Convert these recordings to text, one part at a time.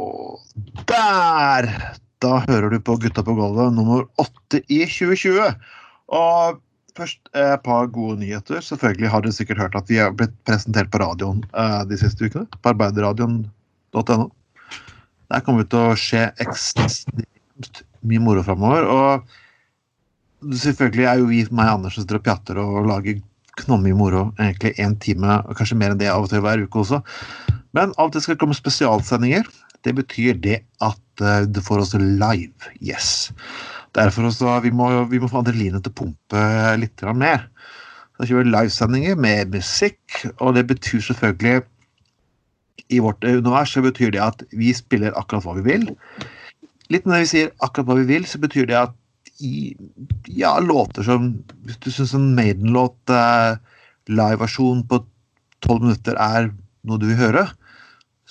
Og der! Da hører du på Gutta på gulvet nummer åtte i 2020. Og først et par gode nyheter. Selvfølgelig har dere sikkert hørt at vi har blitt presentert på radioen eh, de siste ukene. På arbeiderradioen.no. Der kommer det til å skje ekstremt mye moro framover. Og selvfølgelig er jo vi, meg Anders, som sitter og pjatter og lager knallmye moro egentlig én time, kanskje mer enn det av og til hver uke også. Men av og til skal det komme spesialsendinger. Det betyr det at uh, du får oss live. Yes. Derfor også, vi må, vi må få adrenalinet til å pumpe litt mer. Da kjører vi livesendinger med musikk, og det betyr selvfølgelig I vårt univers så betyr det at vi spiller akkurat hva vi vil. Litt når vi sier akkurat hva vi vil, så betyr det at i ja, låter som Hvis du syns en Maiden-låt, eh, liveversjon på tolv minutter, er noe du vil høre,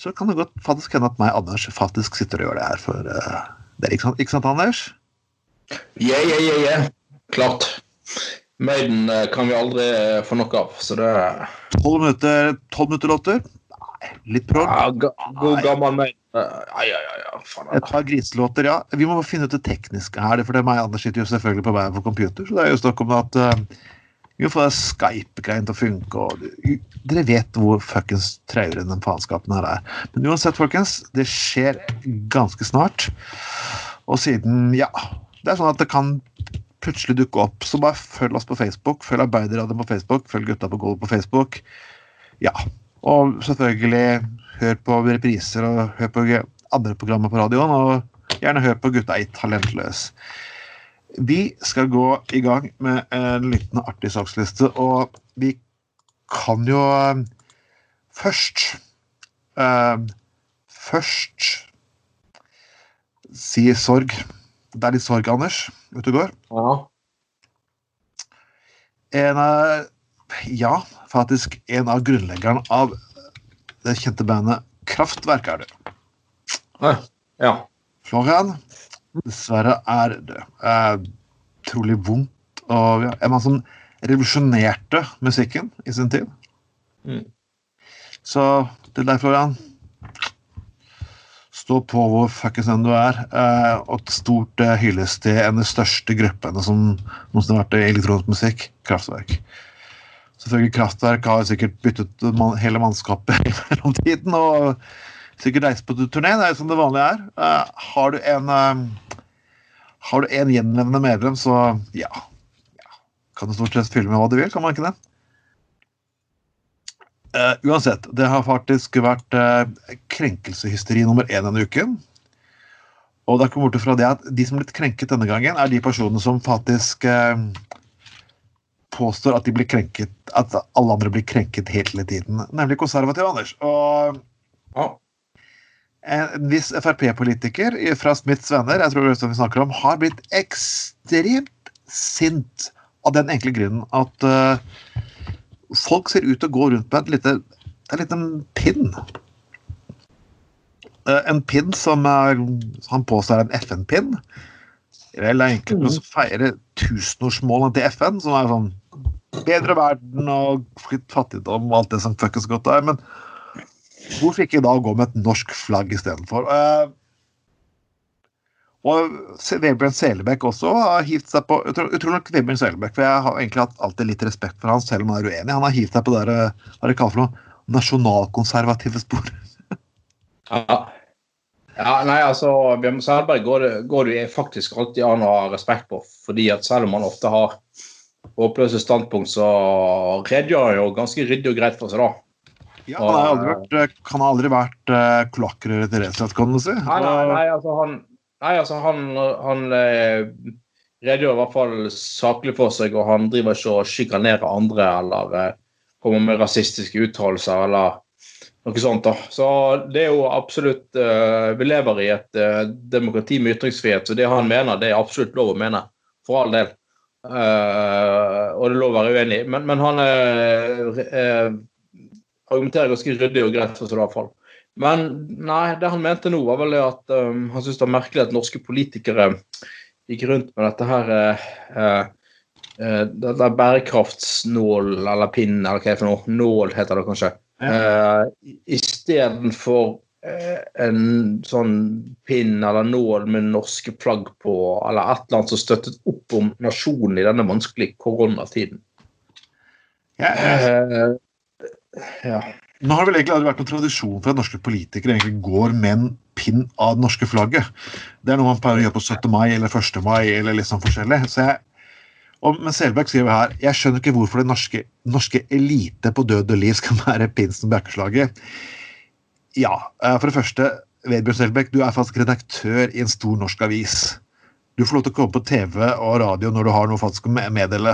så kan det godt faktisk hende at meg Anders faktisk sitter og gjør det her for uh, det. Ikke sant, ikke sant Anders? Ja, ja, ja, ja. Klart. Maiden eh, kan vi aldri eh, få nok av, så det Tolv minutter, 12 minutter låter? Nei, litt prog? Ja, god gammel Maiden. Ja, ja, ja. Faen, Et par griselåter, ja. Vi må finne ut det tekniske her. For det er meg Anders sitter jo selvfølgelig på veien for computer, så det er jo snakk om at uh, må få Skype-greien til å funke. og Dere vet hvor fuckings traurig den faenskapen her er. Men uansett, folkens, det skjer ganske snart. Og siden, ja Det er sånn at det kan plutselig dukke opp. Så bare følg oss på Facebook. Følg Arbeiderradioen på Facebook. Følg Gutta på gulvet på Facebook. Ja. Og selvfølgelig hør på repriser og hør på andre programmer på radioen. Og gjerne hør på Gutta i Talentløs. Vi skal gå i gang med en liten artig saksliste, og vi kan jo um, først uh, Først si sorg. Det er litt sorg, Anders, ute og går. Ja. En av Ja, faktisk en av grunnleggeren av det kjente bandet Kraftverk er det. Ja. Florian, dessverre er det Eh, trolig vondt. Og ja, en mann som revolusjonerte musikken i sin tid. Mm. Så til deg, Florian. Stå på hvor fuckings enn du er. Eh, og et stort eh, hyllest til en av de største gruppene som noensinne har vært i elektronisk musikk, Kraftverk. Selvfølgelig Kraftverk har sikkert byttet man, hele mannskapet i mellomtiden. og sikkert reist på turné. Det er jo som det vanlige er. Eh, har du en eh, har du en gjenlevende medlem, så ja. Kan du stort sett fylle med hva du vil, kan man ikke det? Uh, uansett, det har faktisk vært uh, krenkelseshysteri nummer én denne uken. Og det er ikke borte fra det at de som er blitt krenket denne gangen, er de personene som faktisk uh, påstår at de blir krenket, at alle andre blir krenket helt hele tiden. Nemlig konservative, Anders. Og ja. En viss Frp-politiker fra Smiths venner jeg tror det er vi snakker om, har blitt ekstremt sint av den enkle grunnen at folk ser ut til å gå rundt med et lite, en liten pinn. En pinn som er, han påstår er en FN-pinn. Vel, det er enkelt å feire tusenårsmålene til FN, som er sånn bedre verden og fattigdom og alt det som fuckings godt er. Men hvorfor ikke da gå med et norsk flagg istedenfor? Uh, og Vebjørn Selebekk også har hivt seg på Utrolig nok Vebjørn Selebekk, for jeg har egentlig hatt alltid litt respekt for han, selv om han er uenig. Han har hivt seg på det hva det kaller for noe nasjonalkonservative spor. ja. ja. Nei, altså Bjørn Selberg går går det faktisk alltid an å ha respekt på. fordi at selv om han ofte har håpløse standpunkt, så redegjør han jo ganske ryddig og greit for seg, da. Ja, Han har aldri vært, kan ha aldri vært uh, kloakkrøret til Resett, kan du si. Nei, nei, nei, altså han Nei, altså han, han eh, redegjør i hvert fall saklig for seg, og han driver ikke og sjikanerer andre eller eh, kommer med rasistiske uttalelser eller noe sånt. da. Så det er jo absolutt eh, Vi lever i et eh, demokrati med ytringsfrihet, så det han mener, det er absolutt lov å mene. For all del. Eh, og det er lov å være uenig. Men, men han eh, argumenterer ganske ryddig og greit for seg, i hvert fall. Men nei, det han mente nå, var vel det at um, han syntes det var merkelig at norske politikere gikk rundt med dette her uh, uh, dette bærekraftsnål, eller pinn, eller hva det er for noe. Nål, heter det kanskje. Uh, Istedenfor uh, en sånn pinn eller nål med norske flagg på, eller et eller annet som støttet opp om nasjonen i denne vanskelige koronatiden. Ja, Eh, ja. Nå har det vel egentlig aldri vært noen tradisjon for at norske politikere egentlig går med en pinn av det norske flagget. Det er noe man pleier å gjøre på 17. mai eller 1. mai eller litt sånn forskjellig. Så jeg, og, men Selbekk skriver her jeg skjønner ikke hvorfor det norske, norske elite på død og liv skal være pinsen på bjerkeslaget. Ja, eh, for det første, Vebjørn Selbekk, du er faktisk redaktør i en stor norsk avis. Du får lov til å komme på TV og radio når du har noe faktisk å meddele.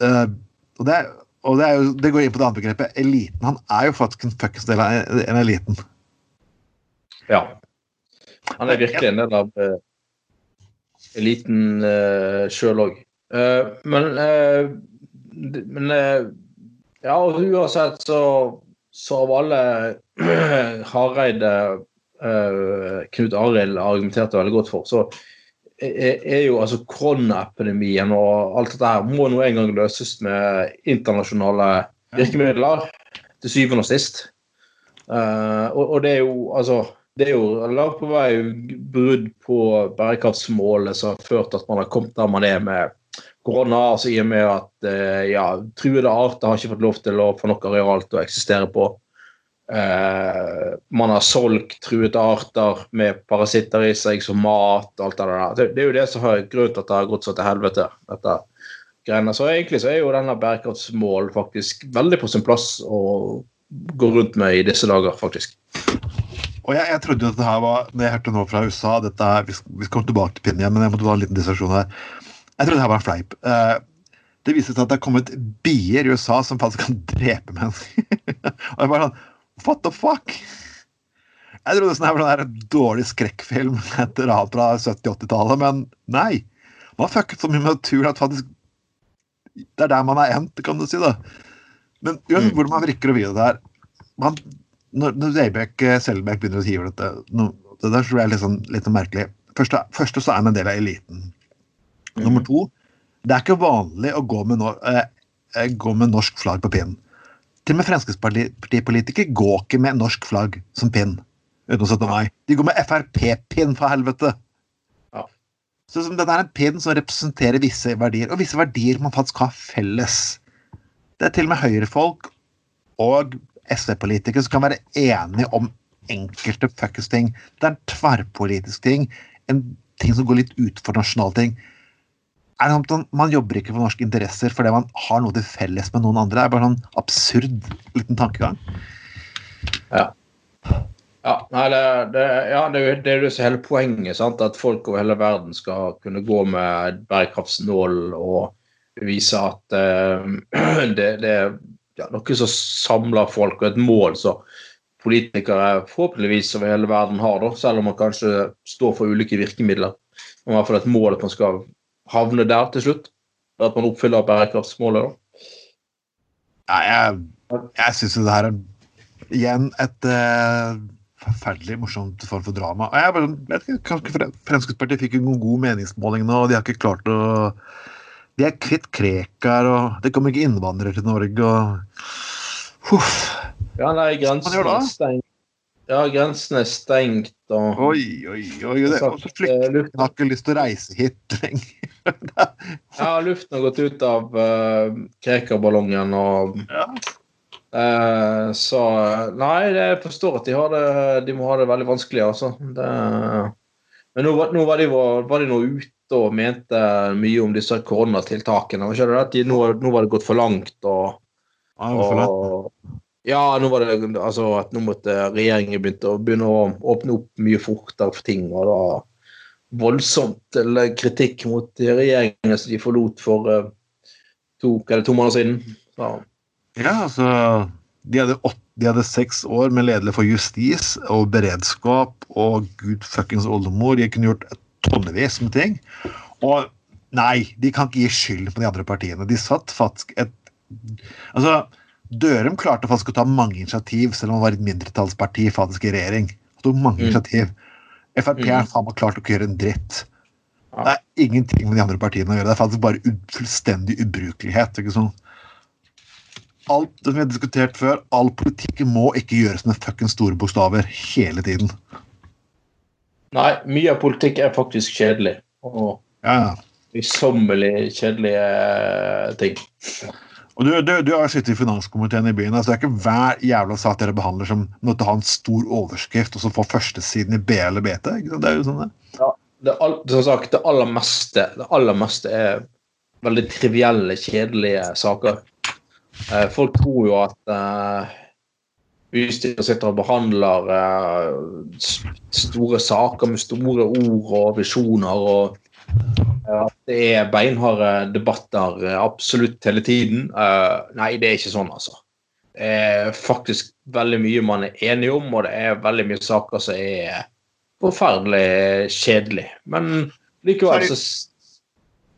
Uh, og det, er- og det, jo, det går inn på det andre begrepet. Eliten. Han er jo faktisk en fuckings del av en, en eliten. ja. Han er virkelig en del av uh, eliten uh, sjøl òg. men uh, men eh, Ja, uansett så, så av alle Hareide eh, Knut Arild argumenterte veldig godt for, så er, er jo altså koronaepidemien og alt dette her må nå en gang løses med internasjonale virkemidler, til syvende og sist. Uh, og, og det er jo altså det er jo langt på vei brudd på bærekraftsmålet som har ført til at man har kommet der man er med korona. altså I og med at uh, ja, truede arter har ikke fått lov til å få nok areal til å eksistere på. Eh, man har solgt truede arter med parasitter i seg som mat og alt det der. Det, det er jo det som har grunnen til at det har gått så til helvete. dette greiene. Så egentlig så er jo denne bærekraftsmål faktisk veldig på sin plass å gå rundt med i disse dager, faktisk. Og jeg, jeg trodde jo at det her var Når jeg hørte nå fra USA dette er, Vi vi skal komme tilbake til pinnen igjen, men jeg måtte ta en liten distraksjon her. Jeg trodde det her var en fleip. Eh, det viser seg at det er kommet bier i USA som faktisk kan drepe mennesker. og jeg bare sånn What the fuck? Jeg trodde sånn her var en dårlig skrekkfilm etter alt fra 70-80-tallet, men nei. Man har fucket så mye med naturen at faktisk det er der man er endt, kan du si. da. Men uansett Mm. hvordan man vrikker og vrir det her man, Når, når Zeybekk, eh, Selbekk begynner å hive dette no, Det der tror jeg er litt, sånn, litt sånn merkelig. Første, første så er han en del av eliten. Nummer to det er ikke vanlig å gå med, no, eh, eh, gå med norsk flagg på pinnen. Til og med Fremskrittspartipolitikere går ikke med norsk flagg som pinn. Uten å sette meg. De går med Frp-pinn, for helvete! Ja. Så som Dette er en pinn som representerer visse verdier, og visse verdier man faktisk har felles. Det er til og med høyrefolk og SV-politikere som kan være enige om enkelte fuckings ting. Det er en tverrpolitisk ting. En ting som går litt utenfor nasjonale ting. Er det sånn Man jobber ikke for norske interesser fordi man har noe til felles med noen andre. Det er bare sånn absurd liten tankegang. Ja, nei, det, det, ja, det, det er jo hele poenget. Sant? At folk over hele verden skal kunne gå med bærekraftsnål og vise at uh, det, er ja, noe som samler folk, og et mål som politikere forhåpentligvis over hele verden har, da, selv om man kanskje står for ulike virkemidler. I hvert fall et mål at man skal havne der til slutt. At man oppfyller bærekraftsmålet. da. Ja, jeg jeg syns jo det her er igjen et uh, forferdelig morsomt form for drama. Jeg bare, sånn, ikke, kanskje Fremskrittspartiet fikk en god meningsmåling nå, og de har ikke klart å De er kvitt Krekar, og det kommer ikke innvandrere til Norge, og Huff. Ja, nei, grensen er stengt. Ja, grensen er stengt, og Oi, oi, oi. Det, er også flyktninger Eh, har ikke lyst til å reise hit lenger. Ja, luften har gått ut av uh, Krekar-ballongen og Ja. uh, Så Nei, jeg forstår at de, har det, de må ha det veldig vanskelig, altså. Det, men nå, var- nå var, de, var de nå ute og mente mye om disse koronatiltakene. Var ikke det at de, nå, nå var det gått for langt, og, Ja, det? og Ja, nå var det altså at nå måtte regjeringen begynne å, begynne å åpne opp mye fortere for ting. og da voldsomt eller kritikk mot regjeringen som de forlot for uh, to, hva er to måneder siden. Så, Ja, altså de hadde, åtte, de hadde seks år med ledelse for justis og beredskap og gud fuckings oldemor. De kunne gjort tonnevis med ting. Og nei, de kan ikke gi skyld på de andre partiene. De satt faktisk et Altså, Dørum klarte faktisk å ta mange initiativ, selv om han var et mindretallsparti faktisk i regjering. Han tok mange Mm. initiativ. Frp Mm. har meg klart å ikke gjøre en dritt. Ja. Det er ingenting med de andre partiene å gjøre. Det er faktisk bare fullstendig ubrukelighet. ikke sånn? alt det som vi har diskutert før, all politikk må ikke gjøres med fuckings store bokstaver hele tiden. Nei, mye av politikk er faktisk kjedelig. Og Ja, møysommelig kjedelige ting. Og du, du, du har sittet i finanskomiteen i byen. altså Det er ikke hver jævla sak dere behandler som måtte ha en stor overskrift og så få førstesiden i B eller BT. Ikke sant? Det er jo sånn det. Det, all, som sagt, det aller meste Det aller meste er veldig trivielle, kjedelige saker. Eh, folk tror jo at eh, bystyret sitter og behandler eh, store saker med store ord og visjoner, og at det er beinharde debatter eh, absolutt hele tiden. Eh, nei, det er ikke sånn, altså. Det er faktisk veldig mye man er enig om, og det er veldig mye saker som er forferdelig kjedelig. Men likevel så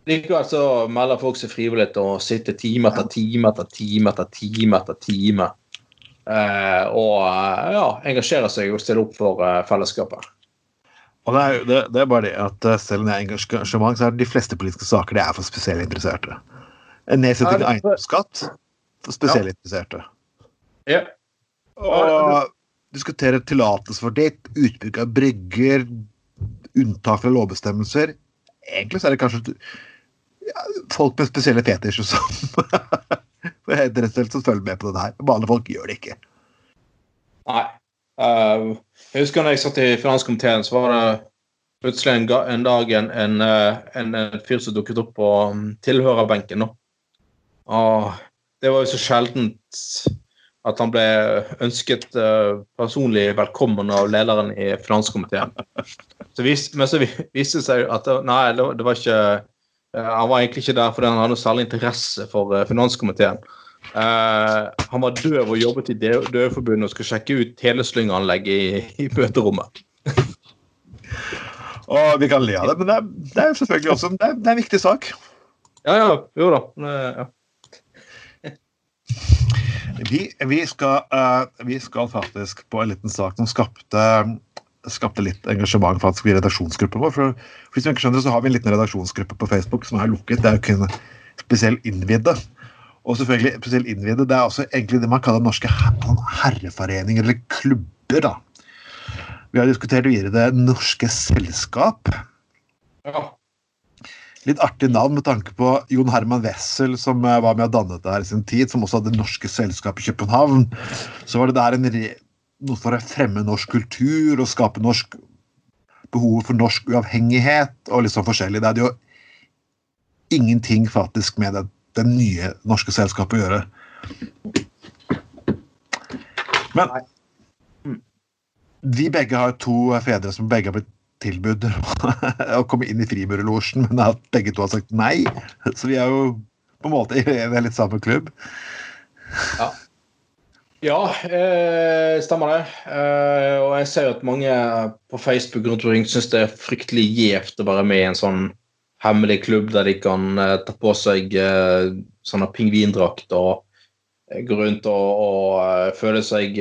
Likevel så melder folk seg frivillig til å sitte time etter time etter time etter time etter time. Eh, og eh, ja, engasjere seg og stille opp for fellesskapet. Og det er, det, det er bare det at eh, selv om det er engasjement, så er de fleste politiske saker det er for spesielt interesserte. En nedsetting av Ja, eiendomsskatt for spesielt interesserte. Ja. Og diskutere tillatelse for det, utbygg av brygger, unntak fra lovbestemmelser. Egentlig så er det kanskje ja, folk med spesielle fetisjer som rett og slett følger med på det her. Vanlige folk gjør det ikke. Nei. Eh, jeg husker når jeg satt i finanskomiteen, så var det plutselig en, en dag en, en, eh, en, en fyr som dukket opp på um, tilhørerbenken. Og det var jo så sjeldent at han ble ønsket eh, personlig velkommen av lederen i finanskomiteen. Men så viste det seg at det, nei, det, var- ikke eh, Han var egentlig ikke der fordi han hadde noe særlig interesse for finanskomiteen. Eh, han var døv og jobbet i Dø- Døveforbundet og skulle sjekke ut teleslynganlegget i, i møterommet. Og vi kan le av det, men det er, det er selvfølgelig også det er, det er en viktig sak. Ja, ja, jo da. Eh, ja. Vi, vi, skal, uh, vi skal faktisk på en liten sak som skapte, skapte litt engasjement faktisk i redaksjonsgruppen vår. For, for hvis som ikke skjønner så har vi en liten redaksjonsgruppe på Facebook som er lukket. Det er jo kun spesielt innvidde. Og selvfølgelig spesielt innvidde, det er også egentlig det man kaller norske sånn herreforeninger eller klubber. da. Vi har diskutert videre Det Norske Selskap. ja. Litt artig navn med tanke på Jon Herman Wessel, som eh, var med og dannet det her i sin tid, som også hadde Norske Selskap i København. Så var det der en re noe for å fremme norsk kultur og skape norsk behov for norsk uavhengighet og litt sånn forskjellig. Det hadde jo ingenting faktisk med det, det nye norske selskapet gjøre. Men vi begge har to fedre som begge har blitt tilbudt å komme inn i Frimurerlosjen, men at begge to har sagt nei. Så vi er jo på en måte i litt samme klubb. Ja, eh, stemmer det. Eh, og jeg ser jo at mange på Facebook rundt omkring syns det er fryktelig gjevt å være med i en sånn hemmelig klubb der de kan eh, ta på seg eh, sånne pingvindrakt og eh, gå rundt og, og føle seg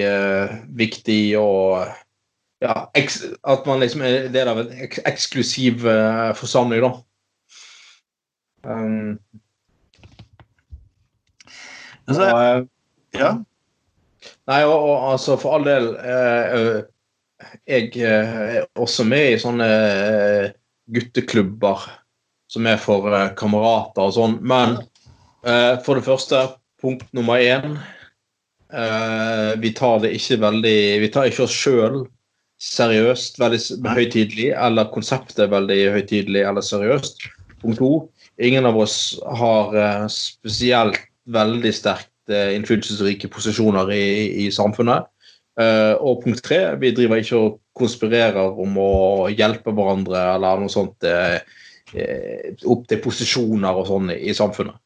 viktig og ja, at man liksom er del av en eks eksklusiv forsamling, da. Um, Altså, og, ja. Nei, og, og altså for all del eh, Jeg er også med i sånne gutteklubber som er for eh, kamerater og sånn. Men eh, for det første, punkt nummer én eh, Vi tar det ikke veldig Vi tar ikke oss sjøl seriøst, veldig høytidelig, eller konseptet veldig høytidelig eller seriøst. Punkt to. Ingen av oss har eh, spesielt veldig sterkt eh, innflytelsesrike posisjoner i, i samfunnet. Uh, og punkt tre, vi driver ikke og konspirerer om å hjelpe hverandre eller noe sånt uh, opp til posisjoner og sånn i, samfunnet.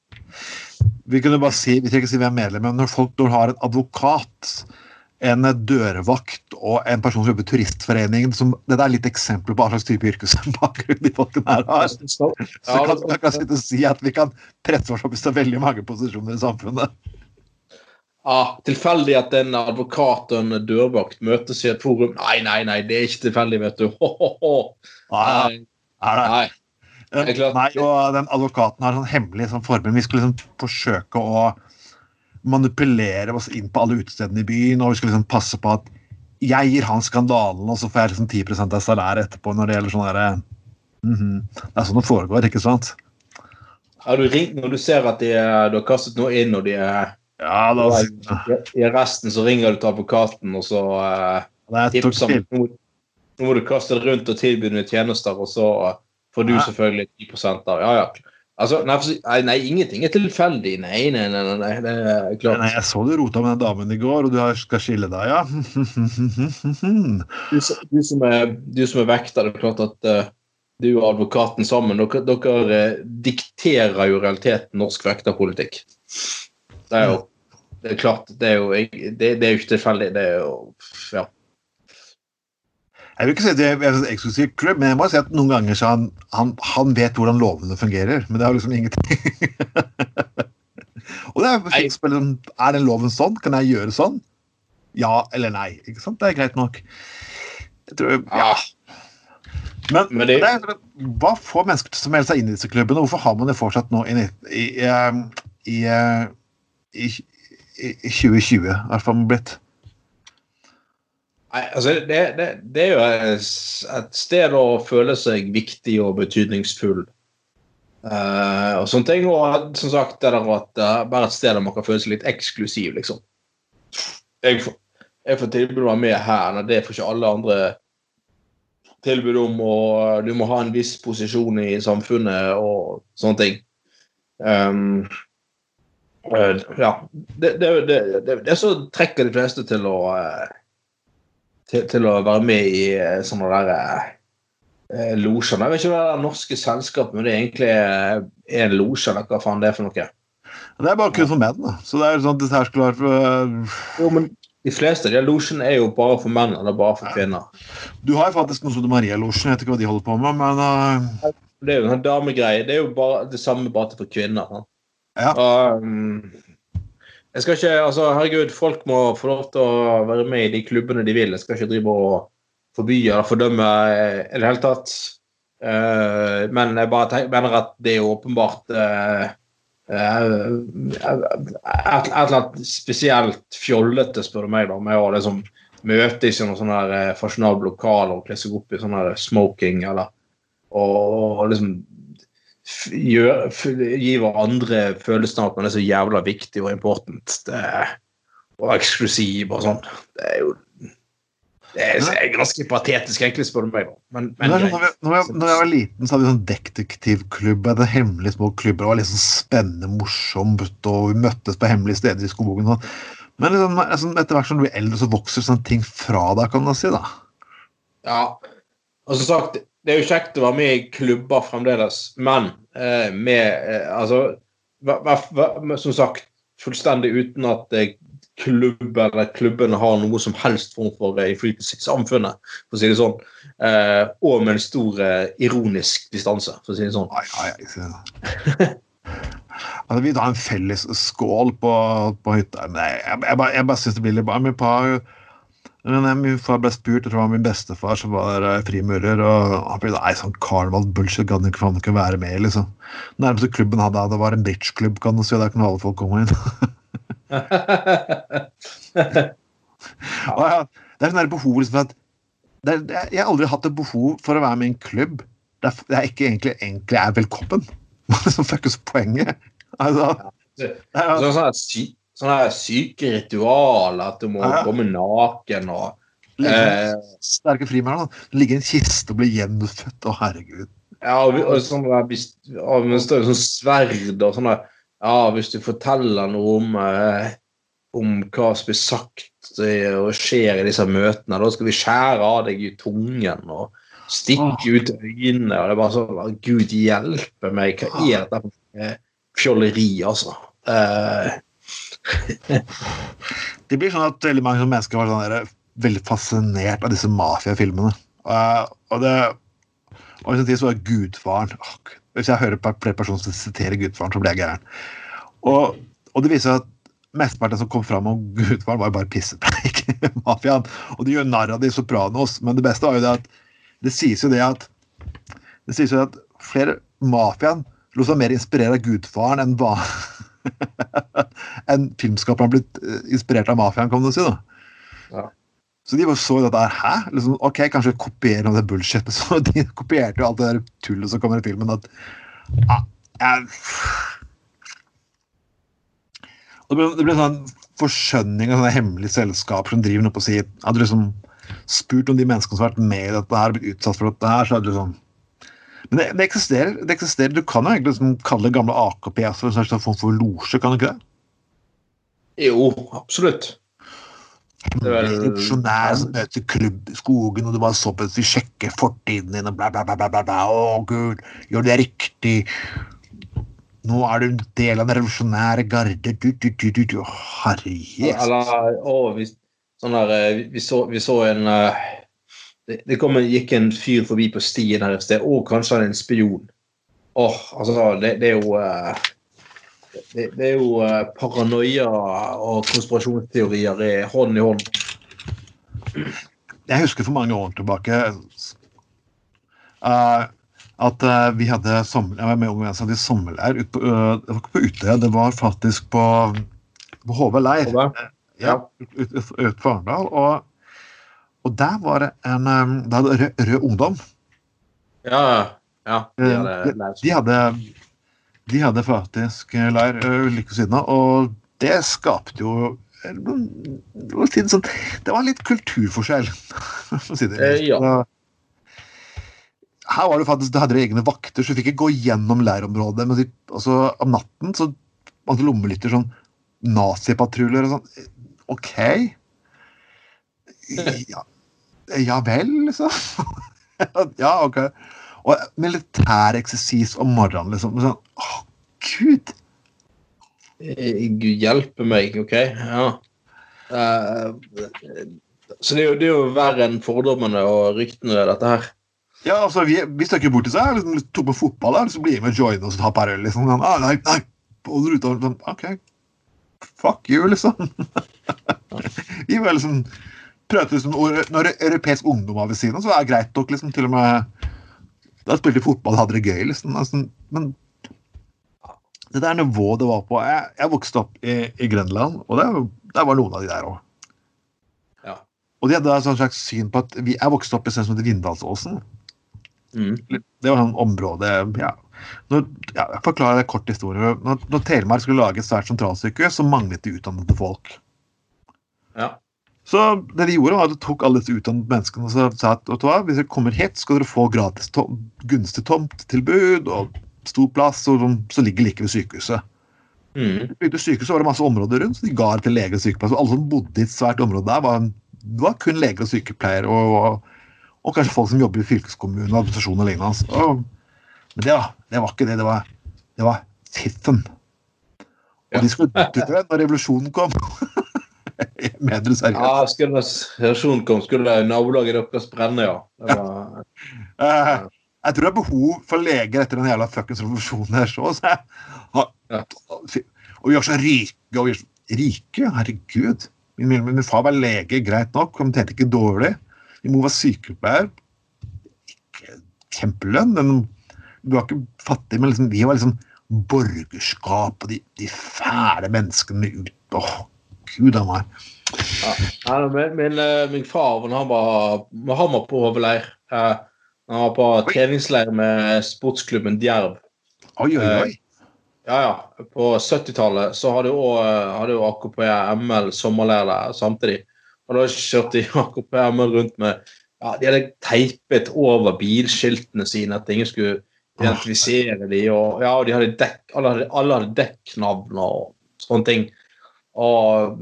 Vi kunne bare si, vi trenger ikke si vi er medlem, men når folk når har en advokat, en dørvakt og en person som jobber i Turistforeningen som, Dette er litt eksempler på hva slags type yrkesbakgrunn de folkene her har. Så kan man kan sitte og si at vi kan presse oss opp i så veldig mange posisjoner i samfunnet. Ja, tilfeldig at en advokat og en dørvakt møtes i et forum. Nei, nei, nei, det er ikke tilfeldig, vet du. Ho, ho, ho. Nei, Nei, nei, nei. og den advokaten har sånn hemmelig sånn forbund. Vi skulle liksom forsøke å manipulere oss inn på alle utestedene i byen, og vi skulle liksom passe på at jeg gir han skandalen, og så får jeg liksom 10 av salæret etterpå når det gjelder sånn derre mm -hmm. Det er sånn det foregår, ikke sant? Har du ringt når du ser at de, du har kastet noe inn, og de er ja, da, I resten så ringer du til advokaten, og så uh, tipser han nå, nå må du kaste det rundt og tilby nye tjenester, og så får du selvfølgelig 10 av Ja, ja. Altså, nei, nei, ingenting er tilfeldig. Nei, nei, nei. nei, det er klart. Nei, jeg så du rota med den damen i går, og du skal skille deg, ja? du, du, som er, du som er vekter, det er klart at uh, du og advokaten sammen, dere, dere uh, dikterer jo realiteten norsk vekterpolitikk. Det er jo det er klart, det er jo, det, det er jo ikke tilfeldig. Det er jo Ja. Jeg vil ikke si at det er en eksklusiv klubb, men jeg må si at noen ganger så han, han, han vet hvordan lovene fungerer. Men det har liksom ingenting Og det er fint liksom, Er den loven sånn? Kan jeg gjøre sånn? Ja eller nei? Ikke sant? Det er greit nok. Jeg tror Ja. Men, men det, det er, hva får mennesker til å melde seg inn i disse klubbene? Hvorfor har man det fortsatt nå i, i, i, i, i 2020? I hvert fall blitt. Nei, altså det, det, det, er jo et sted å føle seg viktig og betydningsfull. Uh, og sånne ting. Og som sagt, det der at er bare et sted der man kan føle seg litt eksklusiv, liksom. Jeg får, jeg får tilbud om å være med her, når det får ikke alle andre tilbud om, og du må ha en viss posisjon i samfunnet og sånne ting. Um, uh, ja. Det, det, det, det, så trekker de fleste til å uh, til, til, å være med i eh, sånne der eh, losjer. Jeg vet ikke hva det er norske selskap, men det er egentlig er en losje, eller hva faen det er for noe. Det er bare kun for menn, da. Så det er sånn at dette her skulle for. Jo, men de fleste av de losjene er jo bare for menn, eller bare for kvinner. Du har jo faktisk noe som Maria-losjen, jeg vet ikke hva de holder på med, men uh... Det er jo en damegreie. Det er jo bare det samme bare for kvinner. Da. Ja. Um, jeg skal ikke, altså, herregud, Folk må få lov til å være med i de klubbene de vil. Jeg skal ikke drive og forby eller fordømme i det hele tatt. Uh, men jeg bare tenker, mener at det er åpenbart uh, et, eller annet spesielt fjollete, spør du meg, da, med å liksom møtes i noen sånne fasjonable lokaler og kle seg opp i sånn smoking eller og, og liksom gjør, gi hverandre følelsen av at man er så jævla viktig og important det, og eksklusiv og sånn. Det er jo det er ganske patetisk, egentlig, spør du meg. Men, men når, jeg, når, jeg, når, jeg, var liten, så hadde vi sånn detektivklubb. Det hemmelige små klubber. Det var sånn spennende, morsomt, og vi møttes på hemmelige steder i skogen. Sånn. Men liksom, liksom, etter hvert som du blir eldre, så vokser sånne ting fra deg, kan man si. da. Ja, og som sagt, det er jo kjekt å være med i klubber fremdeles, men eh, med eh, Altså Som sagt, fullstendig uten at eh, klubb eller klubbene har noe som helst form for eh, innflytelse i samfunnet, for å si det sånn. Eh, og med en stor eh, ironisk distanse, for å si det sånn. Ai, ai, ai, altså, vi tar en felles skål på, på hytta. Nei, jeg, jeg, bare, jeg bare syns det blir litt bra. et far men Min far ble spurt, jeg tror det var min bestefar som var eh, frimurer, og han ble nei, sånn karneval-bullshit gadd ikke faen ikke være med liksom. Nærmeste klubben han hadde, det var en bitch-klubb, kan du si, der kunne alle folk komme inn. ja, det er sånn behov liksom, at det er, Jeg har aldri hatt et behov for å være med i en klubb der jeg ikke egentlig, egentlig er velkommen. Som fuckes poenget. Altså, det er, altså, sånn sånne syke ritualer, at du må ja. komme naken og eh, Sterke frimærker. Ligge i en kiste og bli gjenfødt. Å, herregud. Ja, og, og sånn og, sånn sverd og sånn Ja, hvis du forteller noe om, eh, om hva som blir sagt og skjer i disse møtene, da skal vi skjære av deg i tungen og stikke ut øynene. og det er bare sånn Gud hjelpe meg, hva er dette for fjolleri, altså? Eh, det blir sånn at veldig mange mennesker var sånn der, veldig fascinert av disse mafiafilmene. Uh, og det og i tid så var Gudfaren Hvis jeg hører flere personer som siterer Gudfaren, så blir jeg gæren. Og, og det viser at mesteparten som kom fram om Gudfaren, var jo bare pissepreik. Mafiaen. Og de gjør narr av de Sopranos, men det beste var jo det at det sies jo det at det sies jo at flere mafiaen lot seg mer inspirere av Gudfaren enn, en filmskaper har blitt eh, inspirert av mafiaen, kan du si. Ja. Så de bare så dette her. Hæ? Liksom, ok, kanskje kopiere noe av det bullshitet. Så de kopierte jo alt det der tullet som kommer i filmen. At, ja, jeg, det ble, det ble sånn forskjønning av sånne hemmelige selskaper som driver noe på sier si Hadde du liksom spurt om de menneskene som har vært med i dette her, blitt utsatt for dette her, så hadde du sånn Men det, det, eksisterer, det eksisterer. Du kan jo egentlig liksom kalle gamle AKP for en slags form for losje, kan du ikke det? Jo, absolutt. Revolusjonær som møter klubb i skogen, og du bare så på at vi sjekker fortiden din, og bla, bla, bla, bla, bla, bla. Å, gud, gjør det riktig. Nå er du en del av den revolusjonære garde. Du, du, du, du, du. Herre Jesus. Eller å, vi, sånn der, vi, vi, så, vi så en eh, det, det kom en, gikk en fyr forbi på stien her et sted. Å, kanskje han er en spion. Åh, altså, det, det er jo eh, det, det er jo eh, paranoia og konspirasjonsteorier i hånd i hånd. Jeg husker for mange år tilbake uh, at uh, vi hadde sommer, jeg var med Unge Venstre, hadde sommerleir ut på, det var ikke på Utøya, det var faktisk på, på HV leir. HV? Ja, ut, ut, ut for Arendal. Og, og der var det en um, det hadde rød, rød Ungdom. Ja, ja. De Eh, hadde, de, de hadde de hadde faktisk leir uh, like ved siden av, og det skapte jo eh, det var litt det var kulturforskjell, for å si det Eh, ja. Her var det faktisk, det hadde de egne vakter, så du fikk ikke gå gjennom leirområdet. Men altså, om natten så hadde lommelytter sånn nazipatruljer og sånn. OK. Ja, ja vel, liksom. ja, OK. Og militær eksersis om morgenen, liksom. Sånn, Å, gud! Eh, Gud hjelpe meg, OK? Ja. Uh, så det er, jo, det er jo verre enn fordommene og ryktene, dette her. Ja, altså, vi, vi stakk jo bort til seg, liksom, tok på fotball, da, så blir vi med og joiner og tar par øl, liksom. Sånn, ah, nei, nei, holder ruta, sånn, OK. Fuck you, liksom. vi var liksom prøvde liksom, Når europeisk ungdom var ved siden av, så var det greit nok, liksom, til og med Da spilte de fotball og hadde det gøy, liksom. Altså, men det der nivået det var på Jeg, jeg vokste opp i, i Grenland, og det, der var noen av de der òg. Ja. Og de hadde et slags syn på at vi, Jeg vokste opp i stedet som heter Vindalsåsen. Mm. Det var sånn område ja. Når, ja, Jeg forklarer det kort historie. Når, når Telemark skulle lage et svært sentralsykehus, så manglet de utdannede folk. Ja. Så det de gjorde, var at de tok alle disse utdannede menneskene og sa at hva, hvis dere kommer hit, skal dere få gratis tom, gunstig tomttilbud og stor plass og som så ligger like ved sykehuset. Mm. Bygde sykehuset var det masse områder rundt, så de ga det til leger og sykepleiere. Alle som bodde i et svært område der, var, det var kun leger og sykepleiere og, og, og kanskje folk som jobber i fylkeskommunen og administrasjon og lignende. Og, men det, det var ikke det. Det var, det var fiffen. Og de skulle dø når revolusjonen kom. Mener det seriøst. Ja, skulle reaksjonen kom, skulle nabolaget deres brenne, ja. Det var, Eh, jeg tror det er behov for leger etter den jævla fuckings revolusjonen her. Så, så jeg, Ja. Og vi er så rike. Og vi er så rike, herregud. Min, min, min far var lege, greit nok, han tjente ikke dårlig. Min mor var sykepleier. Ikke kjempelønn, men du var ikke fattig. Men liksom, vi var liksom borgerskap og de, de fæle menneskene ut Åh, gud a meg. Ja, min, min, eh, min far han var, han var på hovedleir. Eh, Han var på treningsleir med sportsklubben Djerv. Oi, oi, oi. Ja, ja. På 70-tallet så hadde jo, også- hadde jo AKP ML sommerleir der samtidig. Og da kjørte de AKP ML rundt med ja, De hadde teipet over bilskiltene sine at ingen skulle identifisere de, og ja, og de hadde dekk, alle hadde, alle hadde dekknavn og sånne ting. Og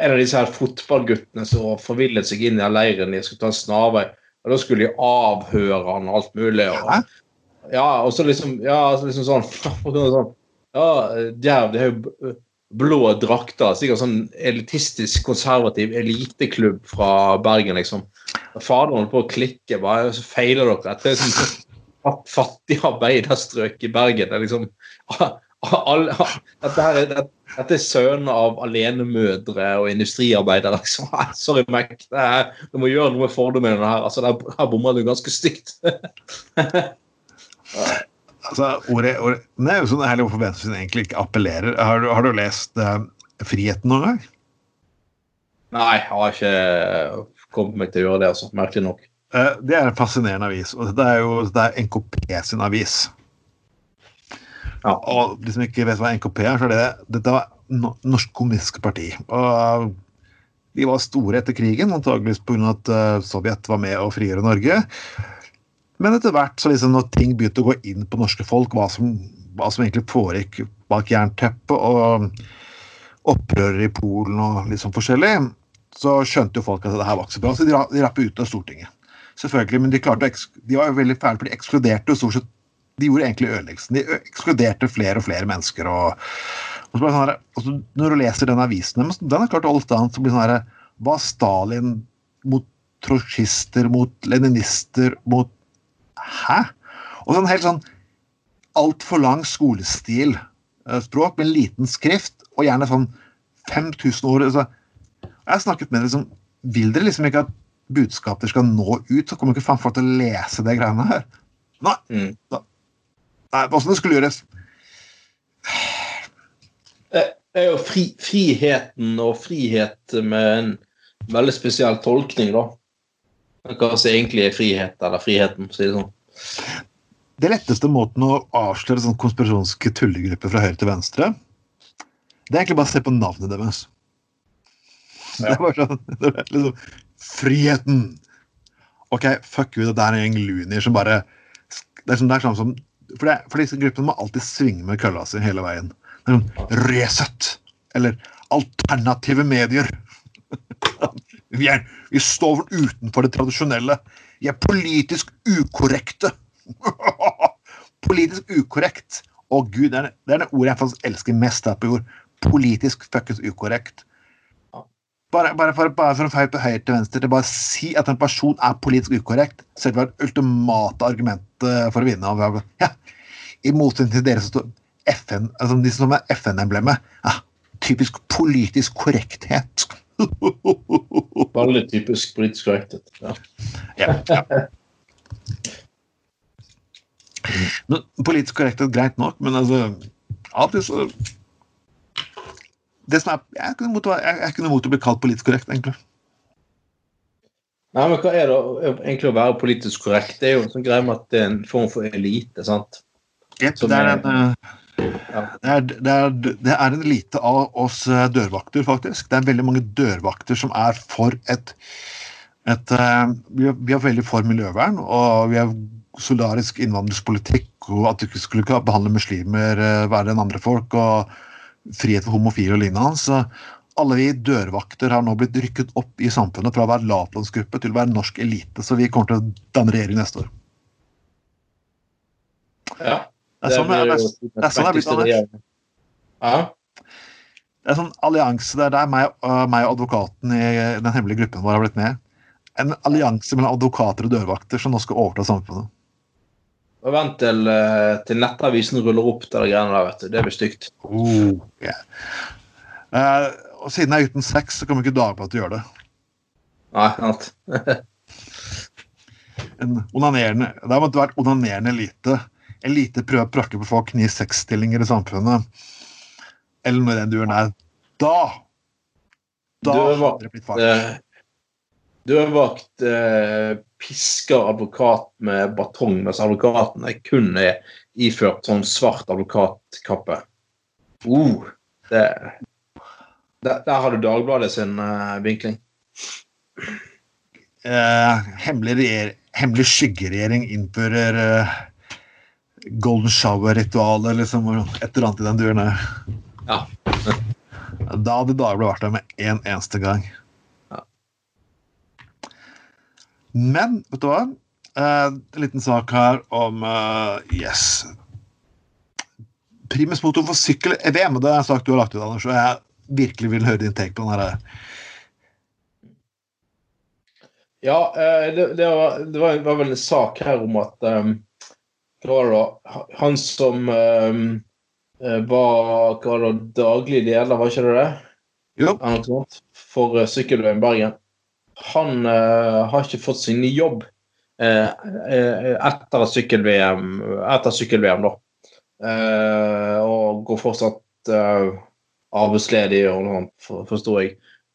en av disse her fotballguttene som forvillet seg inn i leiren, de skulle ta en snarvei, og da skulle de avhøre han og alt mulig. Og, ja, og så liksom, ja, så liksom sånn, sånn Ja, Djerv, det er jo blå drakter. Sikkert sånn elitistisk, konservativ eliteklubb fra Bergen, liksom. Og Faderen holdt på å klikke. bare, Så feiler dere. Dette er sånn fat- fattig arbeiderstrøk i Bergen. Det er liksom alle, dette, er, dette, er sønnen av alenemødre og industriarbeidere. Liksom. Sorry, Mac. Er, du må gjøre noe med fordommene her. Altså, der, her bommer du ganske stygt. Altså, ordet, ordet, det er jo sånn herlig hvorfor venstresiden egentlig ikke appellerer. Har, du- har du lest uh, Friheten noen gang? Nei, jeg har ikke kommet meg til å gjøre det, altså. Merkelig nok. Uh, det er en fascinerende avis, og det er jo det er NKP sin avis. Ja. Og de som ikke vet hva NKP er, så er det dette var Norsk Kommunistisk Parti. Og de var store etter krigen, antageligvis pga. at eh, Sovjet var med å frigjøre Norge. Men etter hvert, så liksom når ting begynte å gå inn på norske folk, hva som, hva som egentlig foregikk bak jernteppet, og opprøret i Polen og litt sånn forskjellig, så skjønte jo folk at det her var ikke så bra, så de, de rappet ut av Stortinget. Selvfølgelig, men de, klarte de var jo veldig fæle, for de ekskluderte jo stort sett De gjorde egentlig ødeleggelsen. De ekskluderte flere og flere mennesker. og, og så sånn her, altså så Når du leser den avisen deres, den er klart alt annet, så blir sånn her Var Stalin mot trotsjister, mot leninister, mot Hæ? Og sånn helt sånn altfor lang skolestil språk med en liten skrift, og gjerne sånn 5000 ord. Altså, jeg har snakket med dem liksom Vil dere liksom ikke at budskapet skal nå ut, så kommer ikke faen folk til å lese det greiene her. Nei, Mm. Nei åssen det skulle gjøres. Det er jo fri, friheten og frihet med en veldig spesiell tolkning, da. Hva som egentlig er frihet, eller friheten, for å si det sånn. Det letteste måten å avsløre sånn konspirasjonske tullegrupper fra høyre til venstre, det er egentlig bare å se på navnet deres. Det er bare sånn det er liksom, Friheten! OK, fuck you, det er en gjeng lunier som bare Det er sånn, det er sånn som for, det, for disse gruppene må alltid svinge med kølla si hele veien. Sånn Resett! Eller alternative medier. Vi, er, vi står utenfor det tradisjonelle. Vi er politisk ukorrekte. politisk ukorrekt. Å gud, det er, det er det ordet jeg faktisk elsker mest her på jord. Politisk fuckings ukorrekt. Bare, bare, for, bare for å feie på høyre til venstre til bare si at en person er politisk ukorrekt, selv om det er ultimate argumentet for å vinne. Ja, I motsetning til dere som står FN, altså de som er FN-emblemet. Ja, typisk politisk korrekthet. Veldig typisk politisk korrekthet. Ja. Ja, ja. Politisk korrekthet greit nok, men altså alltid så det som er, Jeg er ikke noe imot å- jeg er å bli kalt politisk korrekt, egentlig. Nei, men hva er det egentlig å være politisk korrekt? Det er jo en sånn greie med at det er en form for elite, sant? Yep, det, er en, Ja. det, er, det, er, det er en elite av oss eh, dørvakter, faktisk. Det er veldig mange dørvakter som er for et, et eh, vi, er, vi er veldig for miljøvern, og vi er solidarisk innvandringspolitikk, og at du ikke skulle behandle muslimer eh, verre enn andre folk, og frihet for homofile og lignende. Så alle vi dørvakter har nå blitt rykket opp i samfunnet fra å være lavlønnsgruppe til å være norsk elite, så vi kommer til å danne regjering neste år. ja. Det er sånn det er, det er sånn det er blitt, Anders. Ja. Det er sånn allianse der, der meg, meg og advokaten i den hemmelige gruppen vår har blitt med. En allianse mellom advokater og dørvakter som nå skal overta samfunnet. Og vent til, eh, til nettavisen ruller opp til de greiene der, vet du. Det blir stygt. Oh, yeah. uh, og siden jeg er uten sex, så kommer ikke Dagbladet gjøre det. Nei, sant. En onanerende, det har måttet vært onanerende elite. Elite prøver å prakke på folk nye sexstillinger i samfunnet. Eller når den duren der. Da Da hadde det blitt fart. Dørvakt eh, pisker advokat med batong, mens advokaten er kun er iført sånn svart advokatkappe. Uh, det, der, der har du Dagbladet sin eh, vinkling. eh, hemmelig, hemmelig skyggeregjering innfører eh, golden shower-ritualet, liksom, et eller annet i den duren der. Ja. Da hadde Dagbladet vært der med en eneste gang. Ja. Men, vet du hva? Eh, en liten sak her om uh, Yes. Primusmotoren for sykkel-EVM, det er en sak du har lagt ut, Anders, og jeg virkelig vil høre din take på den her. Ja, eh, det, det, var, det var, var vel en sak her om at um, Hva var det da? Han som um, var hva var det, da, daglig leder, var ikke det det? Jo. For uh, Sykkelveien Bergen. Han eh, har ikke fått sin ny jobb eh, eh, etter sykkel-VM, sykkel-VM, da. Og går fortsatt arbeidsledig og noe sånt, forstår jeg.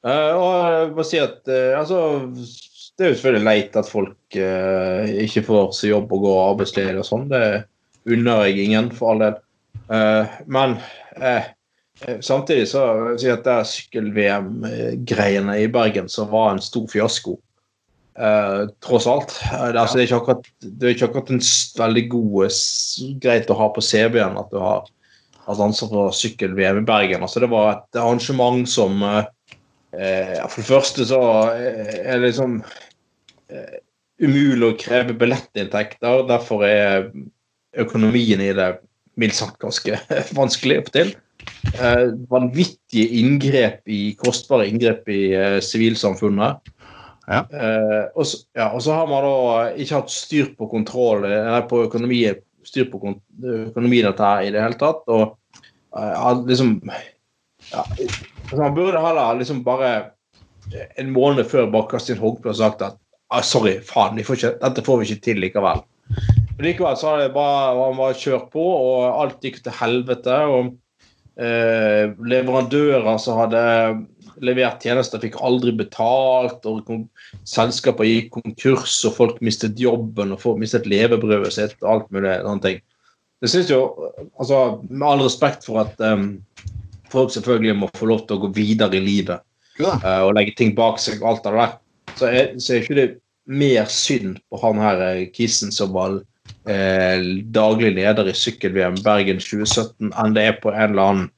Og jeg må si at altså Det er jo selvfølgelig leit at folk eh, ikke får seg jobb og går arbeidsledig og sånn. Det unner jeg ingen, for all del. Eh, men eh, samtidig så vil jeg si at det sykkel-VM-greiene i Bergen som var en stor fiasko. Eh, tross alt. Eh, det, altså, det, er akkurat, det er ikke akkurat en veldig god eh, greit å ha på CV-en at du har hatt ansvar for sykkel-VM i Bergen. Altså, det var et arrangement som eh, eh, For det første så eh, er det liksom eh, umulig å kreve billettinntekter. Derfor er økonomien i det mildt sagt ganske vanskelig å få til. Eh, vanvittige inngrep i, kostbare inngrep i eh, sivilsamfunnet. Ja. Eh, og, så, ja, og så har man da ikke hatt styr på kontroll eller på økonomi, styr på økonomien dette her i det hele tatt. Og eh, liksom ja, altså Man burde heller liksom bare en måned før bare Kastin håndkle og sagt at ah, sorry, faen, vi får ikke, dette får vi ikke til likevel. Men likevel så har det bare, man bare kjørt på, og alt gikk til helvete. og eh, Leverandører som hadde levert tjenester, fikk aldri betalt. og Selskaper gikk konkurs, og folk mistet jobben og folk mistet levebrødet sitt. og alt mulig sånne ting. Jeg synes jo, altså, Med all respekt for at um, folk selvfølgelig må få lov til å gå videre i livet ja. eh, og legge ting bak seg, og alt det der, så er, så er ikke det mer synd på han her eh, Kissen som var eh, daglig leder i sykkel-VM Bergen 2017, enn det er på en eller annen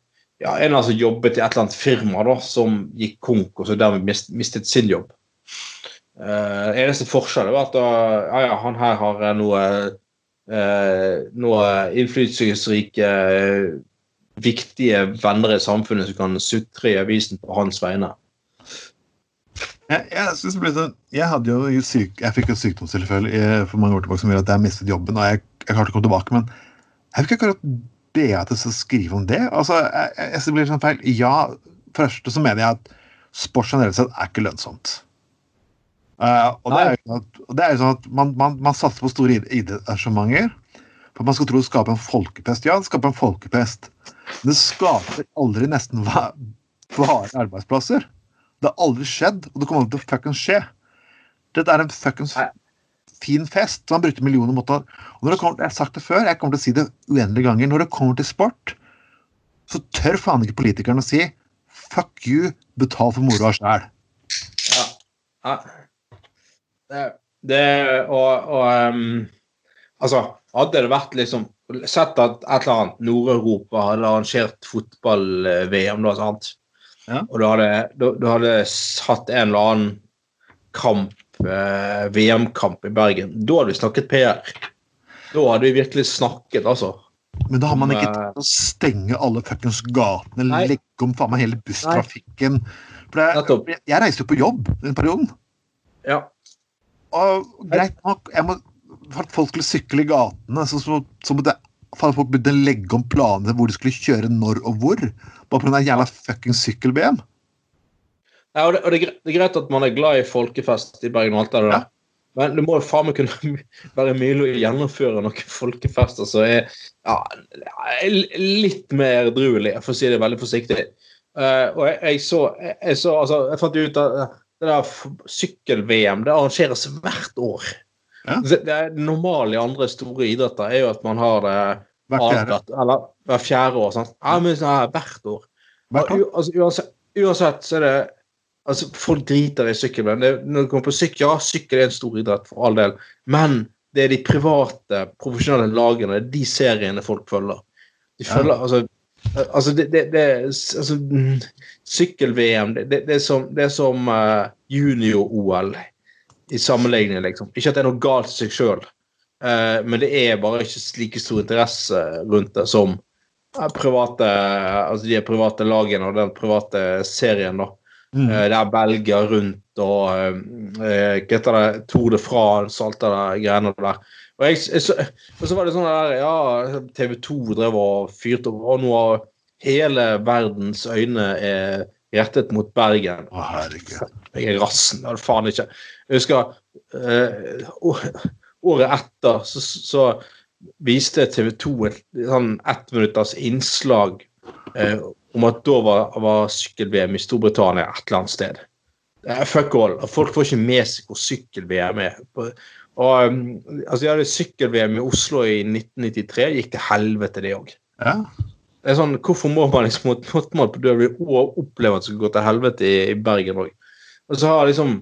ja, en eller annen som jobbet i et eller annet firma da, som gikk konk og så dermed mist, mistet sin jobb. Eh, eneste forskjell er at da, ja, ja, han her har eh, noe, eh, noe innflytelsesrike, eh, viktige venner i samfunnet som kan sutre i avisen på hans vegne. Jeg, jeg, synes det sånn, jeg, hadde jo syk, jeg fikk et sykdomstilfelle for mange år tilbake som gjorde at jeg mistet jobben. og jeg, jeg klarte å komme tilbake, Men jeg fikk ikke akkurat be deg til å skrive om det. altså, jeg, jeg, jeg, blir sånn feil. Ja, først så mener jeg at sport generelt sett er ikke lønnsomt. Uh, og, det er jo, sånn at- det er jo sånn at man, man, man satser på store id- idrettsarrangementer for at man skal tro det skaper en folkepest. Ja, det skaper en folkepest. Men det skaper aldri nesten varige arbeidsplasser. Det har aldri skjedd, og det kommer aldri til å fuckings skje. Dette er en fuckings fin fest som han brukte millioner mot. Og når det kommer, jeg har sagt det før, jeg kommer til å si det uendelige ganger. Når det kommer til sport, så tør faen ikke politikerne å si fuck you, betal for moroa sjæl. Ja. ja. Det, det og, og um, Altså, hadde det vært liksom Sett at et eller annet Nord-Europa hadde arrangert fotball-VM, da, sant? Ja. Og du hadde, du, du hadde hatt en eller annen kamp, eh, VM-kamp i Bergen. Da hadde vi snakket PR. Da hadde vi virkelig snakket, altså. Men da har man ikke eh, tenkt å stenge alle fuckings gatene, Nei. legge om faen meg hele busstrafikken. For det, jeg reiste jo på jobb den perioden. Ja. Og greit nok, jeg må, for at folk skulle sykle i gatene, så, så, så måtte folk begynne å legge om planene hvor de skulle kjøre når og hvor. Bare pga. jævla fuckings sykkel-VM. Ja, og det, og det, er det er greit at man er glad i folkefest i Bergen og alt det der. Ja. Men det må jo faen meg kunne være mulig å gjennomføre noen folkefester som er ja, litt mer edruelige, for å si det veldig forsiktig. Uh, og jeg, jeg så jeg, jeg så altså, jeg fant ut at det der sykkel-VM det arrangeres hvert år. Ja. Det, det normale i andre store idretter er jo at man har det Fjerde. eller hver fjerde år. Sant? Ja, men sånn hvert år. Hvert år. altså, uansett, uansett så er det altså, Folk driter i sykkel. Det, når det kommer på sykkel, ja, sykkel er en stor idrett, for all del. Men det er de private, profesjonelle lagene, det er de seriene folk følger. De Ja. altså, altså, det, det, det altså, Sykkel-VM, det, det, det er som, det er som uh, junior-OL i sammenligning, liksom. Ikke at det er noe galt i seg sjøl, men det er bare ikke like stor interesse rundt det som eh, private, altså de private lagene og den private serien. da. Mm. Eh, er belger rundt og eh, eh, hva heter det, Tour de France og alt det greiene der. Og, jeg, jeg, så, og så var det sånn der, ja, TV 2 drev og fyrte opp, og nå har hele verdens øyne er rettet mot Bergen. Å, herregud. Jeg er rassen, faen ikke. Jeg husker eh, året etter så, så viste TV 2 et sånn ettminutters innslag eh, om at da var, var sykkel-VM i Storbritannia et eller annet sted. Eh, fuck all. Folk får ikke med seg hvor sykkel-VM er. Og, um, altså, Jeg hadde sykkel-VM i Oslo i 1993. Gikk til helvete, det òg. Ja. Det er sånn, Hvorfor må man liksom måtte man på døden oppleve at det skulle gå til helvete i, i Bergen òg? Og så har liksom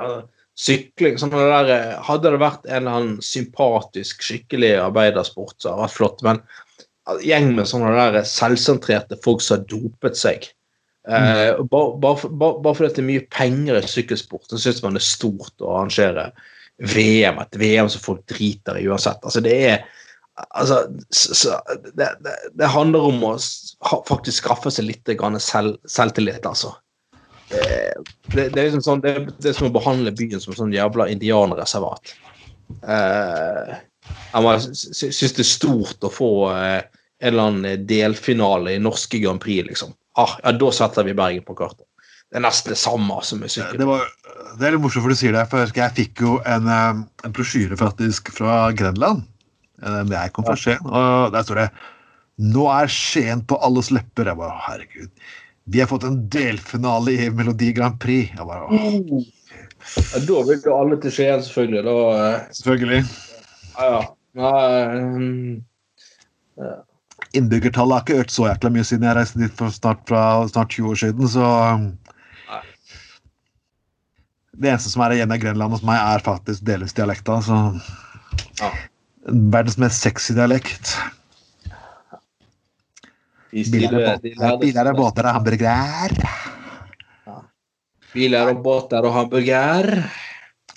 uh, sykling sånn det der, eh, Hadde det vært en eller annen sympatisk, skikkelig arbeidersport, så hadde det vært flott. Men gjeng med sånne der selvsentrerte folk som har dopet seg uh, bare, bar, bar, bar fordi det er mye penger i sykkelsport, så syns man det er stort å arrangere VM. Et VM som folk driter i uansett. Altså, det er Altså, så, det, det, det, handler om å faktisk skaffe seg litt selv, selvtillit, altså. Det, det, er liksom sånn, det, er som å behandle byen som sånn jævla indianerreservat. Eh, jeg syns det er stort å få uh, en eller annen delfinale i norske Grand Prix, liksom. Ah, ja, da setter vi Bergen på kartet. Det er nesten det samme som med sykkel. Det, var, det er litt morsomt for du sier det, for jeg fikk jo en, eh, en brosjyre faktisk fra Grenland jeg kom fra Skien. Og der står det 'Nå er Skien på alles lepper'. Jeg bare herregud. Vi har fått en delfinale i Melodi Grand Prix. Jeg bare, ja, da vil jo alle til Skien, selvfølgelig. Da, eh. selvfølgelig. Ja, ja. Nei, ja. Innbyggertallet har ikke økt så jækla mye siden jeg reiste dit for snart, fra snart 20 år siden, så Det eneste som er igjen av Grenland hos meg, er faktisk delvis dialekta. Så ja. Verdens mest sexy dialekt. Biler og båter og hamburger. Ja. Biler og båter og hamburger.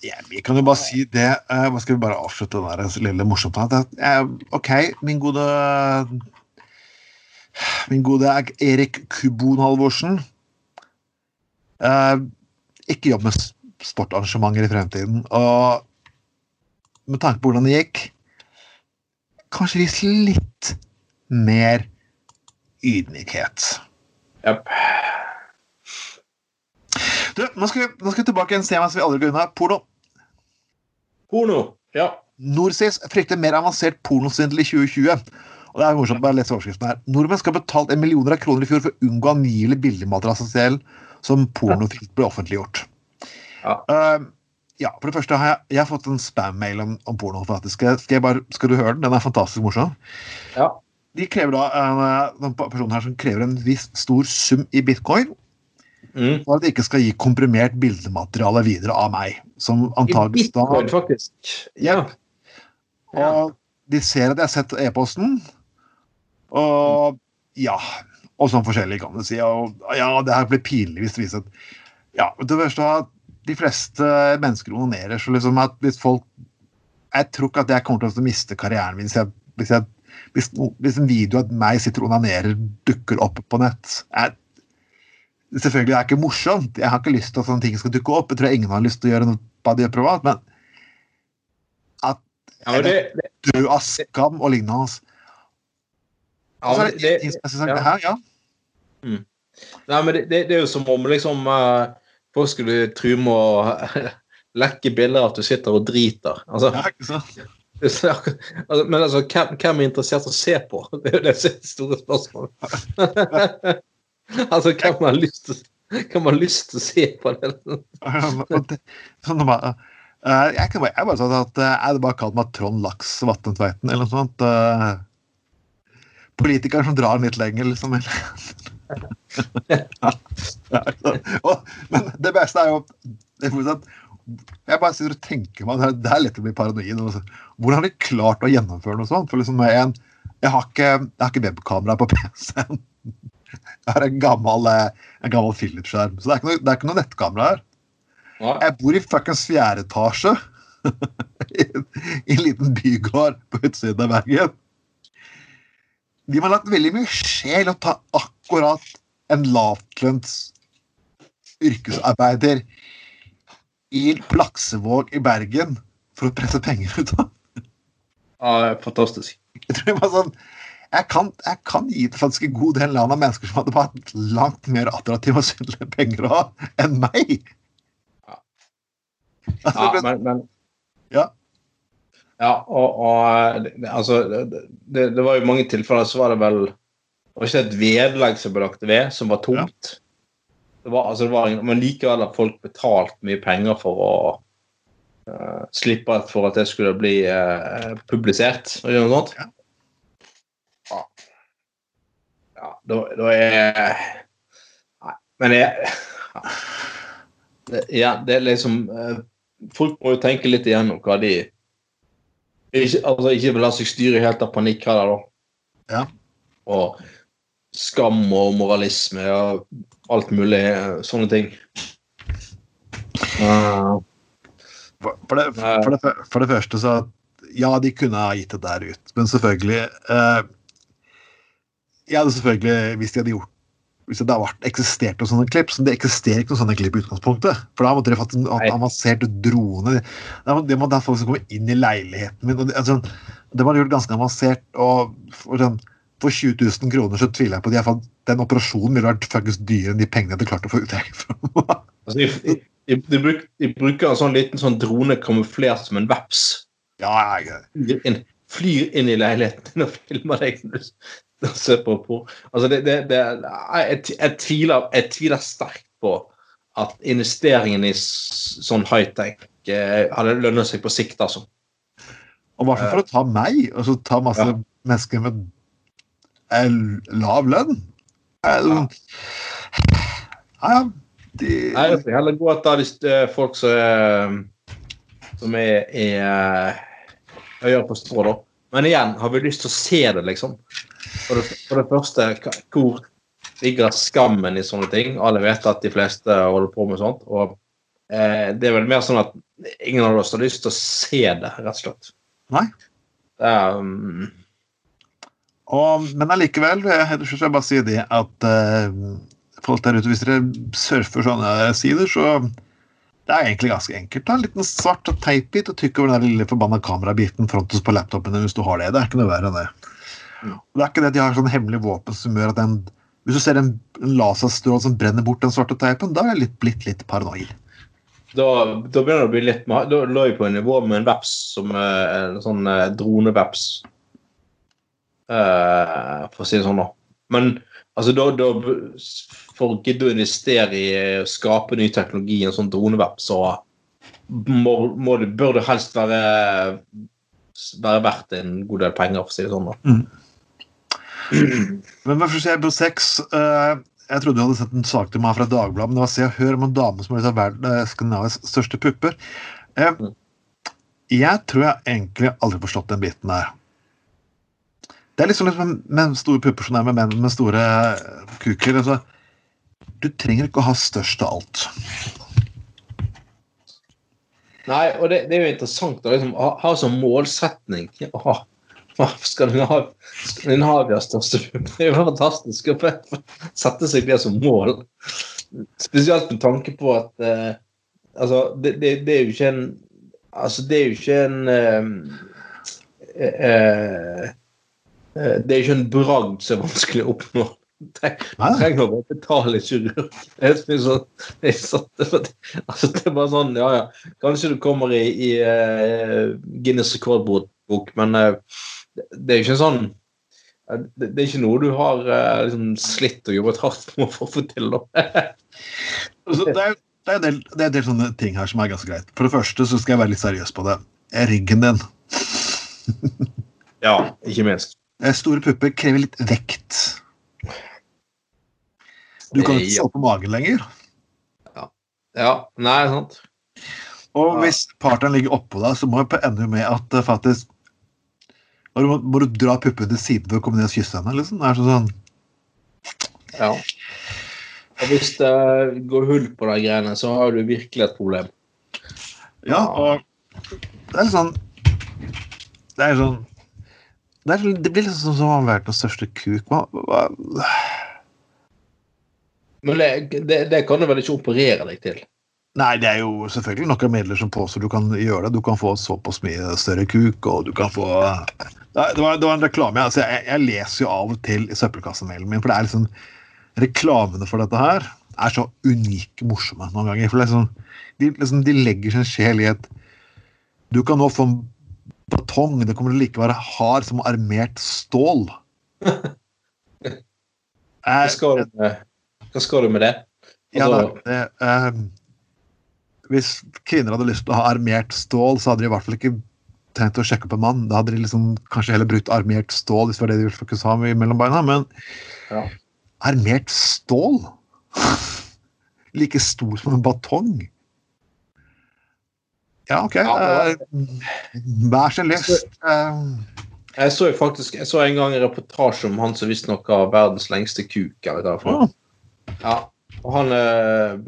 Ja, vi kan jo bare si det. Uh, hva Skal vi bare avslutte den der lille morsomt? Uh, OK, min gode Min gode Erik Kubon Halvorsen. Uh, ikke jobb med sportarrangementer i fremtiden. Og med tanke på hvordan det gikk kanskje vis litt mer ydmykhet. Yep. Du, nå skal, vi, nå skal vi tilbake en sted mens vi aldri går unna. Porno. Porno, ja. Norsis frykter mer avansert pornosvindel i 2020. Og det er morsomt bare å lese overskriften her. Nordmenn skal ha betalt en millioner av kroner i fjor for å unngå angivelig billigmateriell som pornofilm ble offentliggjort. Ja. Uh, ja, for det første har jeg, jeg har fått en spam-mail om, om, porno. faktisk. Skal, bare, skal, du høre den? Den er fantastisk morsom. Ja. De krever da, en, den personen her som krever en viss stor sum i bitcoin. Mm. For at de ikke skal gi komprimert bildemateriale videre av meg. Som antakeligvis da Bitcoin, faktisk. Ja. ja. Og de ser at jeg har sett e-posten, og ja Og sånn forskjellig, kan du si. Og ja, det her blir pinlig hvis det viser at Ja, det verste er at de fleste mennesker onanerer. Så liksom at hvis folk Jeg tror ikke at jeg kommer til å miste karrieren min hvis, jeg, hvis, jeg, hvis, hvis en video av meg sitter og onanerer, dukker opp på nett. Jeg, selvfølgelig er det ikke morsomt. Jeg har ikke lyst til at sånne ting skal dukke opp. Jeg tror ingen har lyst til å gjøre noe på det privat, men at ja, det, det, dø av skam og lignende ja, det, det, ja. Her, ja. Mm. Nei, men det, det, er jo som om liksom uh, Folk skulle true med å lekke bilder av at du sitter og driter. Altså, ja, ikke sant? Altså, men altså, hvem, hvem, er interessert i å se på? Det er jo det store spørsmålet. altså, hvem har lyst til hvem har lyst til å se på det? sånn bare, uh, jeg kan bare, jeg bare sånn at Jeg hadde bare kalt meg Trond Laks Vatnetveiten eller noe sånt. Uh, politikeren som drar litt lenger, liksom men det beste er jo Jeg bare sitter og tenker meg Det er lett å bli paranoid. Hvordan har de klart å gjennomføre noe sånt? For liksom en, jeg, har ikke, jeg har ikke webkamera på PC-en. Jeg har en gammel, en gammel Philips-skjerm. Så det er ikke noe, det er ikke noe nettkamera her. Jeg bor i fuckings fjerde etasje. I, I en liten bygård på utsiden av Bergen. De har lagt veldig mye sjel å ta akkurat en lavtlønns yrkesarbeider i Laksevåg i Bergen for å presse penger ut av. Ja, fantastisk. Jeg tror det var sånn jeg kan, jeg kan, gi det faktisk en god del land av mennesker som hadde vært langt mer attraktive å svindle penger av enn meg. Ja, men, men Ja. Ja, og, og det, altså det, det var jo mange tilfeller så var det vel Det var ikke et vedlegg som ble lagt ved, som var tomt. Det var, altså det var, men likevel har folk betalt mye penger for å slippe for at det skulle bli eh, publisert. Og gjøre noe sånt. Ja. Ja. ja da, da er Nei, men jeg ja. Det, ja, det er liksom eh, Folk må jo tenke litt igjennom hva de ikke, altså ikke la seg styre helt av panikk heller, da. Ja. Og skam og moralisme og alt mulig eh, sånne ting. Uh, For, det, for, det, for det første så Ja, de kunne ha gitt det der ut, men selvfølgelig eh, hadde selvfølgelig, hvis de hadde gjort hvis det hadde eksistert noen sånne klipp, så det eksisterer ikke noen sånne klipp i utgangspunktet. For da måtte de fått en avansert drone. Det må- da folk som kommer inn i leiligheten min. Det, altså, det var gjort ganske avansert. Og for, sånn, for 20 000 kroner så tviler jeg på at de den operasjonen ville vært faktisk dyrere enn de pengene de hadde klart å få ut fra altså, de, bruk, de bruker en sånn liten sånn drone kamuflert som en veps. ja, jeg, Flyr inn, flyr inn i leiligheten din og filmer deg når ser på på. Altså, det, det, det jeg, jeg, tviler, jeg tviler sterkt på at investeringen i sånn high-tech eh, lønnet seg på sikt, altså. Og i hvert fall for å ta meg, og så ta masse Ja. mennesker med lav lønn. Ja. Ja, ja. De, Nei, jeg vil heller gå etter hvis det er folk som er, som er, er høyere på strå, da. Men igjen, har vi lyst til å se det, liksom? For det, for det første, hvor ligger skammen i sånne ting? Alle vet at de fleste holder på med sånt. Og eh, det er vel mer sånn at ingen av oss har lyst til å se det, rett og slett. Nei. Det er, um, og, men allikevel, jeg helt til jeg bare si det at eh, folk der ute, hvis dere surfer sånne sider, så det er egentlig ganske enkelt. Da. En liten svart teipbit og tykk over den lille forbanna kamerabiten frontes på laptopen din hvis du har det. Det er ikke noe verre enn det. Og det er ikke det at de har sånn hemmelig våpen som gjør at den Hvis du ser en, en laserstråle som brenner bort den svarte teipen, da er jeg litt, blitt litt paranoid. da, da begynner det å bli litt Da lå jeg på en nivå med en veps som eh, en sånn eh, droneveps. Uh, for å si det sånn, da. Men altså, da, da For å gidde å investere i eh, å skape ny teknologi i en sånn droneweb, så må, må det, bør det helst være være verdt en god del penger, for å si det sånn. da. Men hva sier jeg på sex? uh, jeg trodde du hadde sett en sak til meg fra Dagbladet, men det var Se og Hør om en dame som har blitt verden eh, Skandinavias største pupper. Uh, Mm. jeg tror jeg egentlig aldri har forstått den biten der. Det er liksom litt med, med store pupper som det er med menn med store eh, kuker. Altså, du trenger ikke å ha størst av alt. Nei, og det, det er jo interessant å liksom, ha, ha som målsetning hva, ha Skandinavias største. Det er jo fantastisk å sette seg det som mål. Spesielt med tanke på at eh, Altså, det, det, det er jo ikke en Altså, det er jo ikke en eh, eh, eh, Det er jo ikke en bragd som er vanskelig å oppnå. Trenger bare betale kirurg. Det er så- sånn, altså, det bare sånn, ja ja. Kanskje du kommer i, i uh, Guinness rekordbok, men uh, det, er jo ikke sånn uh, det, det er ikke noe du har liksom, slitt og jobbet hardt med for å få til. Altså, det, er, det, er del, det er en del sånne ting her som er ganske greit. For det første så skal jeg være litt seriøs på det. Ryggen din. Ja, ikke minst. Store pupper krever litt vekt. Du kan ikke Ja. stå på magen lenger. Ja, nei, sant. Og Ja. hvis partneren ligger oppå deg, så må det ende med at det faktisk du må, må du dra puppen til siden for å komme ned og kysse henne? liksom? Det er sånn, sånn Ja. Og hvis det går hull på de greiene, så har du virkelig et problem. Ja, og det er litt sånn Det er sånn Det, er, det blir liksom som å ha vært den største kuk. Man, Men det, det, det kan du vel ikke operere deg til? nei, det er jo selvfølgelig noen midler som påstår du kan gjøre det. Du kan få såpass mye større kuk, og du kan få Det var, det var en reklame. Altså, jeg, jeg leser jo av og til i søppelkassemailen min, for det er liksom reklamene for dette her. er så unike morsomme noen ganger. For liksom, de, liksom, de legger sin sjel i et Du kan nå få en batong, det kommer til å like være hard som armert stål. Jeg, du med, hva skal du med det? Ja, Altså, det, eh, hvis kvinner hadde lyst til å ha armert stål, så hadde de i hvert fall ikke tenkt å sjekke opp en mann. Da hadde de liksom kanskje heller brukt armert stål hvis det var det de ville fokusere ha mellom beina. Men Ja. armert stål? like stor som en batong? Ja, OK. Ja, så Hver lyst. Eh, Jeg så jo faktisk jeg så en gang en reportasje om han som visstnok har verdens lengste kuk. Jeg vet ikke, å, Ja, og han eh,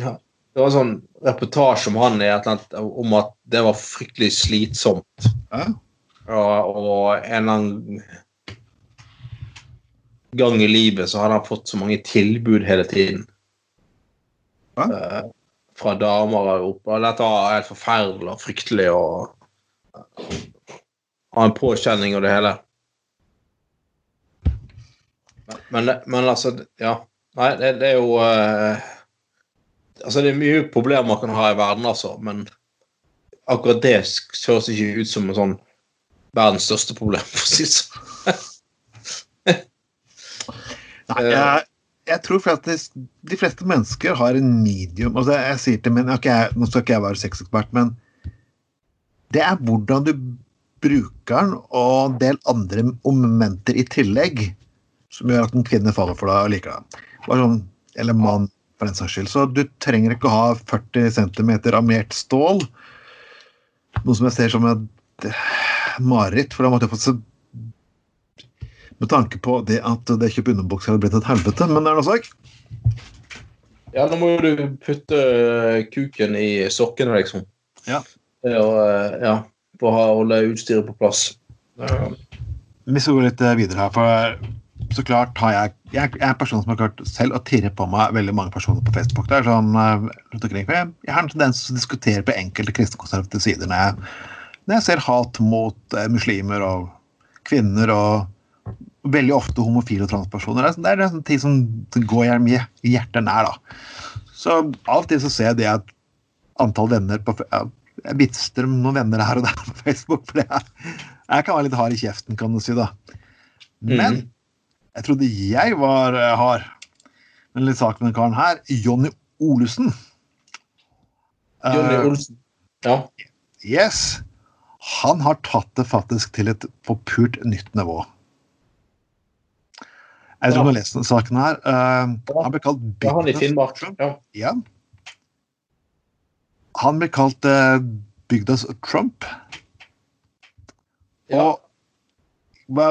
ja, Det var en sånn reportasje om han annet, om at det var fryktelig slitsomt. ja. Og, og en eller annen gang i livet så hadde han fått så mange tilbud hele tiden. Ja. Eh, fra damer og opp. Og dette var helt forferdelig og fryktelig og ha en påkjenning og det hele. Men, men, men altså Ja. Nei, det, det er jo uh, Altså, det er mye problemer man kan ha i verden, altså, men akkurat det høres ikke ut som en sånn verdens største problem, for å si det sånn. Nei, jeg, jeg tror faktisk de fleste mennesker har en medium altså Jeg sier til min, okay, Nå skal ikke jeg være sexekspert, men det er hvordan du bruker den, og en del andre momenter i tillegg, som gjør at en kvinne faller for deg og liker deg. Sånn, eller mann, for den saks skyld. Så du trenger ikke å ha 40 cm armert stål. Noe som jeg ser som et eh, mareritt, for da måtte jeg fått med tanke på det at det kjøpe underbukser hadde blitt et helvete, men det er noe sak. Ja, nå må du putte kuken i sokkene, liksom. Ja. Å, eh, ja, for å holde utstyret på plass. Vi skal gå litt eh, videre her, for så klart har jeg Jeg er en person som har klart selv å tirre på meg veldig mange personer på Facebook. der, sånn, eh. Jeg, har en tendens til å diskutere på enkelte kristenkonservative sider når jeg, når jeg ser hat mot eh, muslimer og kvinner og veldig ofte homofile og transpersoner. Det er, det en sånn ting som går hjertet nær. da. Så av og til så ser jeg det at antall venner på Jeg bitster noen venner her og der på Facebook. for det er, Jeg kan være litt hard i kjeften, kan du si. da. Men Mhm. Jeg trodde jeg var eh, hard. Men litt sak med den karen her. Jonny Olesen. Johnny Eh, Olsen. Ja. yes. Han har tatt det faktisk til et forpult nytt nivå. Jeg tror Ja. du har lest denne saken her. Uh, han ble kalt ja, han i Finnmark. Trump. Ja. Ja. Han ble kalt uh, bygdas Trump. Ja. Og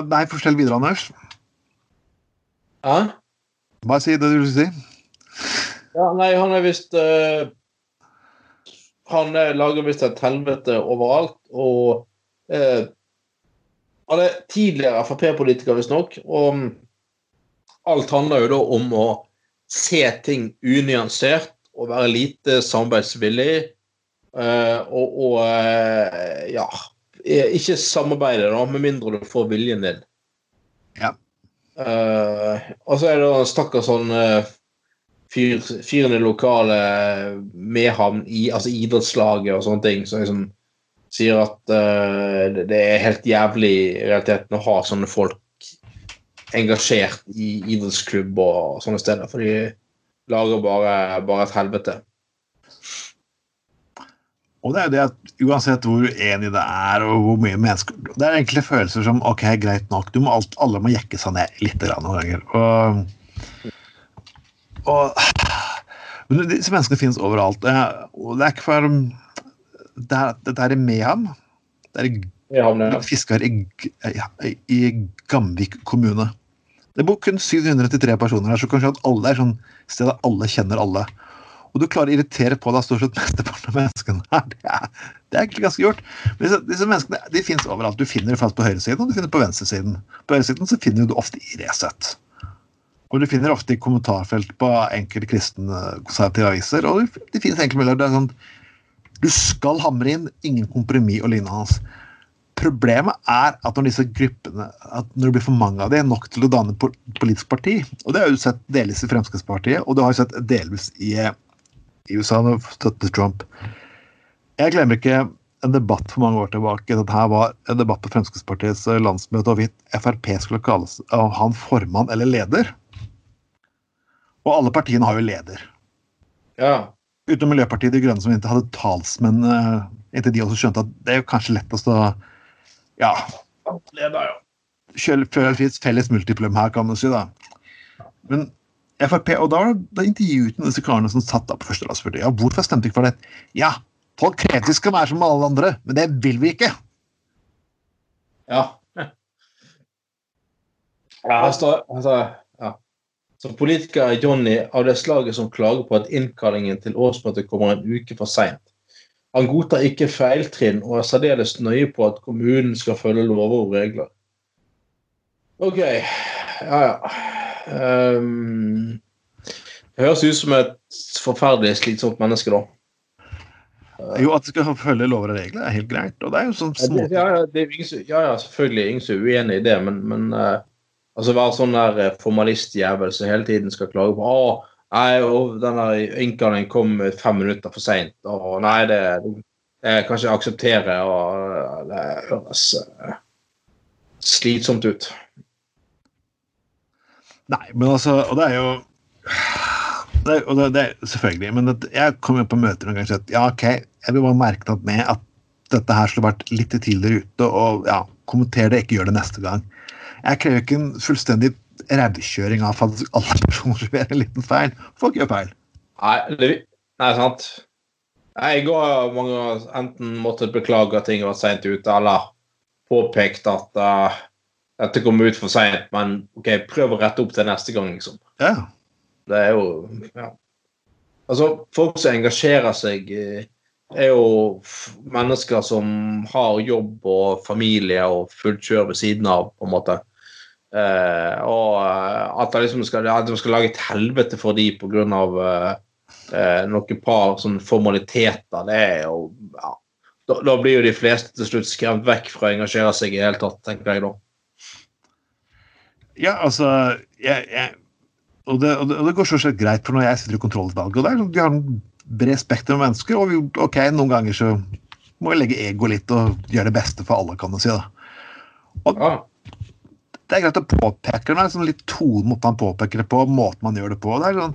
Nei, fortell videre, Anders. Hæ? Bare si det du vil si. Ja, nei, han er visst uh, Han er lager visst et helvete overalt, og uh, Han er tidligere Frp-politiker, visstnok, og mm, alt handler jo da om å se ting unyansert og være lite samarbeidsvillig, Uh, og, og eh, ja Ikke samarbeide, da, med mindre du får viljen din. Ja. Eh, og så er det en stakkars sånn uh, fyr, fyren i lokale Mehamn, i, altså idrettslaget og sånne ting, som liksom sier at uh, det- det er helt jævlig i realiteten å ha sånne folk engasjert i idrettsklubb og sånne steder, for de lager bare, bare et helvete. Og det er jo det at uansett hvor uenig det er, og hvor mye mennesker Det er egentlig følelser som OK, greit nok, du må alt, alle må jekke seg ned litt grann noen ganger. Og, og men disse menneskene finnes overalt. Og det er ikke for Det er, det er i Meham. Det er i fisker i, ja, i Gamvik kommune. Det bor kun 733 personer her, så kanskje at alle er sånn sted der alle kjenner alle. Og du klarer å irritere på deg stort sett mesteparten av menneskene her. Det er, det er egentlig ganske gjort. Men disse, disse menneskene de finnes overalt. Du finner dem på høyresiden og du finner på venstresiden. På høyresiden så finner du ofte i Resett. Og du finner ofte i kommentarfelt på enkelte kristne konservative aviser. Og det finnes egentlig muligheter. Er sånn, du skal hamre inn ingen kompromiss og lignende hans. Problemet er at når disse gruppene, at når det blir for mange av dem, nok til å danne politisk parti Og det har du sett delvis i Fremskrittspartiet, og det har du sett delvis i, i USA når støtter Trump. Jeg glemmer ikke en debatt for mange år tilbake. Dette var en debatt på Fremskrittspartiets landsmøte hvorvidt Frp skulle kalles av han formann eller leder. Og alle partiene har jo leder. Ja. Utenom Miljøpartiet De Grønne, som ikke hadde talsmenn inntil de også skjønte at det er jo kanskje lettest å ja, Leder, ja. føle felles multiplum her, kan man si. da. Men Frp, og da, da intervjuet han disse karene som satt da på førstelandspartiet. Ja, hvorfor stemte ikke for det? Ja, folk krever de skal være som alle andre, men det vil vi ikke. Ja. ja altså, altså, ja. Så politiker er Johnny av det slaget som klager på at innkallingen til årsmøtet kommer en uke for seint. Han godtar ikke feiltrinn og er særdeles nøye på at kommunen skal følge lover og regler. OK. Ja, ja. Um, det høres ut som et forferdelig slitsomt menneske, da. Jo, at du skal følge lover og regler, er helt greit. Og det er jo sånn små... Ja, ja, ja, ja, selvfølgelig. Ingen som er uenig i det, men, men uh, altså være sånn der eh, formalistjævel som hele tiden skal klage på å, Nei, den innkallingen kom fem minutter for seint. Og nei, det, det kan ikke akseptere. Og det høres uh, slitsomt ut. Nei, men altså Og det er jo det, og det, det, Selvfølgelig. Men det, jeg jo på møter noen ganger og sa at ja, OK, jeg vil bare merke noe med at dette her skulle vært litt tidligere ute, og ja, kommenter det, ikke gjør det neste gang. Jeg krever ikke en fullstendig rævkjøring av faktisk alle personer som gjør en liten feil. Folk gjør feil. Nei, det, nei sant. Jeg har mange ganger enten måttet beklage at ting var seint ute, eller påpekt at uh, dette kommer ut for seint, men OK, prøv å rette opp til neste gang, liksom. Ja. Det er jo ja. Altså, folk som engasjerer seg, eh, er jo mennesker som har jobb og familie og fullt kjør ved siden av, på en måte. Eh, og eh, at de liksom skal, at de skal lage et helvete for de pga. Eh, uh, noen par sånne formaliteter, det er jo ja. da, da, blir jo de fleste til slutt skremt vekk fra å engasjere seg i det hele tatt, tenker jeg da. Ja, altså jeg, jeg, og, det, og, det, og, det, går selvsagt greit for når jeg sitter i kontrollutvalget. og det er, sånn, har en bred spekter av mennesker, og vi, ok, noen ganger så må jeg legge ego litt og gjøre det beste for alle, kan du si. da. Og, ja det er greit å påpeke det, sånn litt tonen måten man påpeker det på, måten man gjør det på. Det er sånn,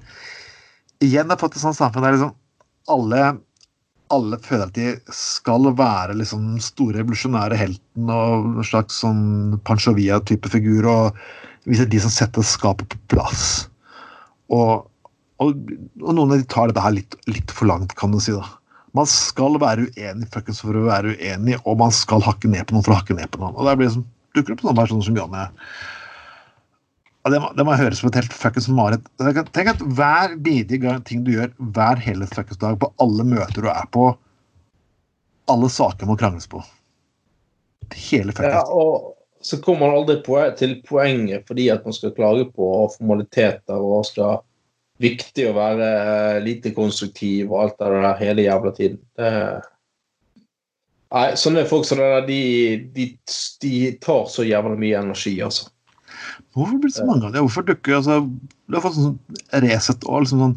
igjen har fått et sånt samfunn der liksom alle, alle føler at de skal være liksom store revolusjonære helten og en slags sånn Pansjovia-type figur, og vise de som setter skapet på plass. Og, og, og, noen av de tar dette her litt, litt for langt, kan du si. da. Man skal være uenig for å være uenig, og man skal hakke ned på noen for å hakke ned på noen. Og det blir liksom, dukker opp sånne personer som Janne. Det må, det må høres som et helt fuckings mareritt. Tenk at hver bidige ting du gjør hver hele fuckings dag, på alle møter du er på, alle saker må krangles på. Hele fuckings ja, så kommer man aldri til poenget fordi at man skal klage på formaliteter og skal viktig å være lite konstruktiv og alt det der hele jævla tiden. Det Nei, sånne folk som det der, de, de, de, tar så jævla mye energi, altså. Hvorfor blir det så mange av det? Hvorfor dukker altså, Du har fått sånn Resett og liksom sånn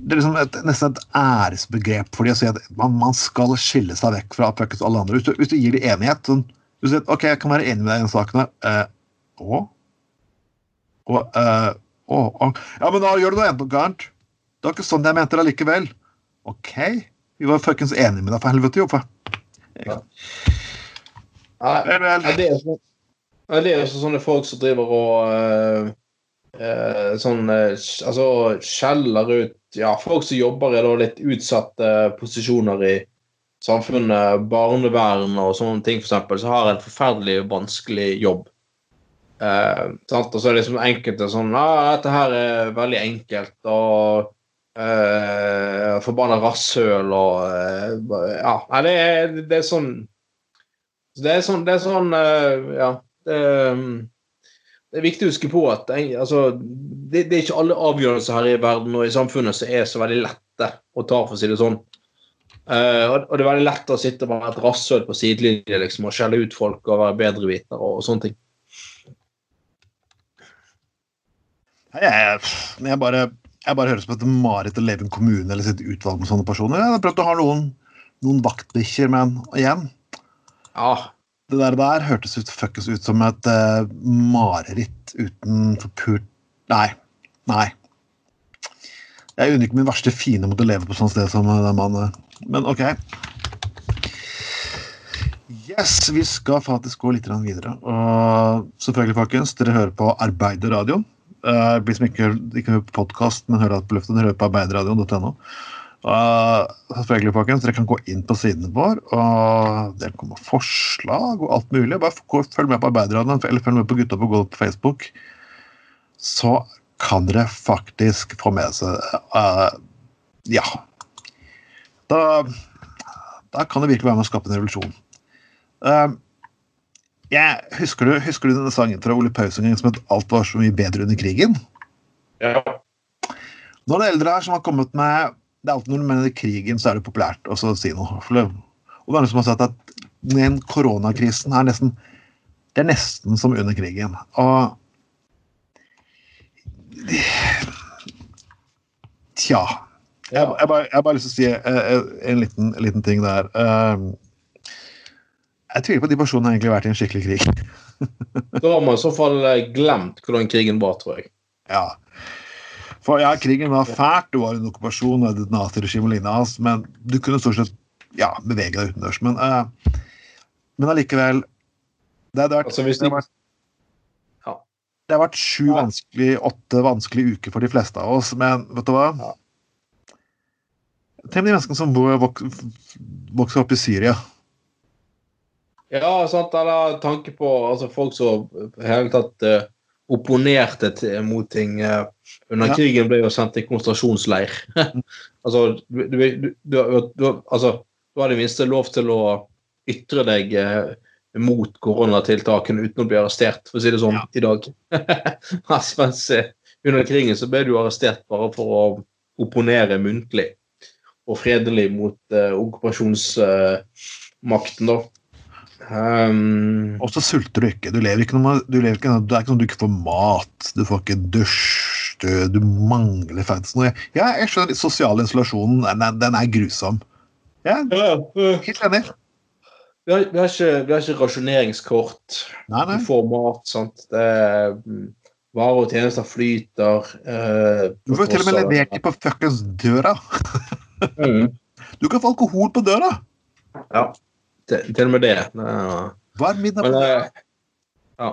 Det er liksom et, nesten et æresbegrep for dem å si at man, man, skal skille seg vekk fra alle andre. Hvis du, hvis du gir dem enighet sånn, du sier, OK, jeg kan være enig med deg i den saken her. Eh, å? Å, eh, å, å? Ja, men da gjør du noe enda gærent. Det var ikke sånn jeg mente det likevel. OK. Vi var fuckings enige med deg, for helvete, jo. Ja. Vel, det, så, det er jo sånne folk som driver og uh, uh, sånn uh, Altså skjeller ut ja, folk som jobber i da, litt utsatte posisjoner i samfunnet, barnevern og sånne ting, f.eks., så har en forferdelig vanskelig jobb. Uh, og så er det liksom enkelte sånn ah, 'Dette her er veldig enkelt', og Uh, Forbanna rasshøl og uh, Ja. Nei, det er, det er sånn Det er sånn, det er sånn uh, Ja. Det, um, det, er viktig å huske på at altså, det, det, er ikke alle avgjørelser her i verden og i samfunnet som er så veldig lette å ta, for å si det sånn. Uh, og, og, det er veldig lett å sitte med et rasshøl på sidelinje liksom, og skjelle ut folk og være bedreviter og, og sånne ting. Jeg, jeg, bare, jeg bare høres på et mareritt å leve i en kommune eller sitte utvalg med sånne personer. Jeg har prøvd å ha noen, noen vaktbikkjer, men igjen Ja. Det der der hørtes ut, fuckes ut som et uh, mareritt uten forpult Nei. Nei. Jeg unner ikke min verste fiende mot å leve på sånt sted som den mannen. Men OK. Yes, vi skal faktisk gå litt videre. Og selvfølgelig, folkens, dere hører på Arbeiderradioen. Uh, hvis som ikke, ikke hører på podkast, men hører på luften, hører på arbeiderradioen.no. Uh, selvfølgelig, folkens, Dere kan gå inn på siden vår, og dere kommer forslag og alt mulig. Bare følg med på Arbeiderradioen eller følg med på Gutta på gulvet på Facebook. Så kan dere faktisk få med seg uh, Ja. Da, da, kan det virkelig være med å skape en revolusjon. Uh, jeg, husker, du, husker du denne sangen fra Ole Paus som het 'Alt var så mye bedre under krigen'? Ja. Nå er det eldre her som har kommet med Det er alltid når du mener krigen, så er det populært å si noe. Og det er noen som har sagt at den koronakrisen er nesten Det er nesten som under krigen. Og Tja. Jeg, jeg, bare, jeg bare lyst til å si en, liten, en, liten, ting der. Uh, jeg tviler på at de personene har egentlig vært i en skikkelig krig. da har man i så fall eh, glemt hvordan krigen var, tror jeg. Ja. For ja, krigen var fælt, det var en okkupasjon av et naziregime og lignende, men du kunne stort sett ja, bevege deg utendørs. Men, uh, men allikevel det, hadde vært, altså, det, har vært, ja. det har vært sju ja. vanskelig, åtte vanskelige uker for de fleste av oss, men vet du hva? Ja. Tenk de menneskene som vokser opp i Syria. Ja, sant, eller tanke på altså, folk som hele tatt uh, opponerte til, mot ting uh, under ja. krigen, ble jo sendt til konsentrasjonsleir. altså, du, du, du, du, altså, du har i minste lov til å ytre deg uh, mot koronatiltakene uten å bli arrestert, for å si det sånn, ja. i dag. Mens under krigen så ble du arrestert bare for å opponere muntlig og fredelig mot uh, okkupasjonsmakten, da. Um, og så sulter du ikke. Du lever ikke noe, du lever ikke, det er ikke sånn du ikke får mat, du får ikke dusj, du, du mangler faktisk noe. Ja, jeg skjønner sosial isolasjonen, den, den er grusom. Ja, helt enig. Vi har, vi, har ikke, vi har, ikke, rasjoneringskort. Nei, nei. Du får mat. sant? Det mm, Varer og tjenester flyter. Eh, du får til og med levert dem på fuckings døra. mm. Du kan få alkohol på døra. Ja til, til og med det. Hva er middag på døra? Ja.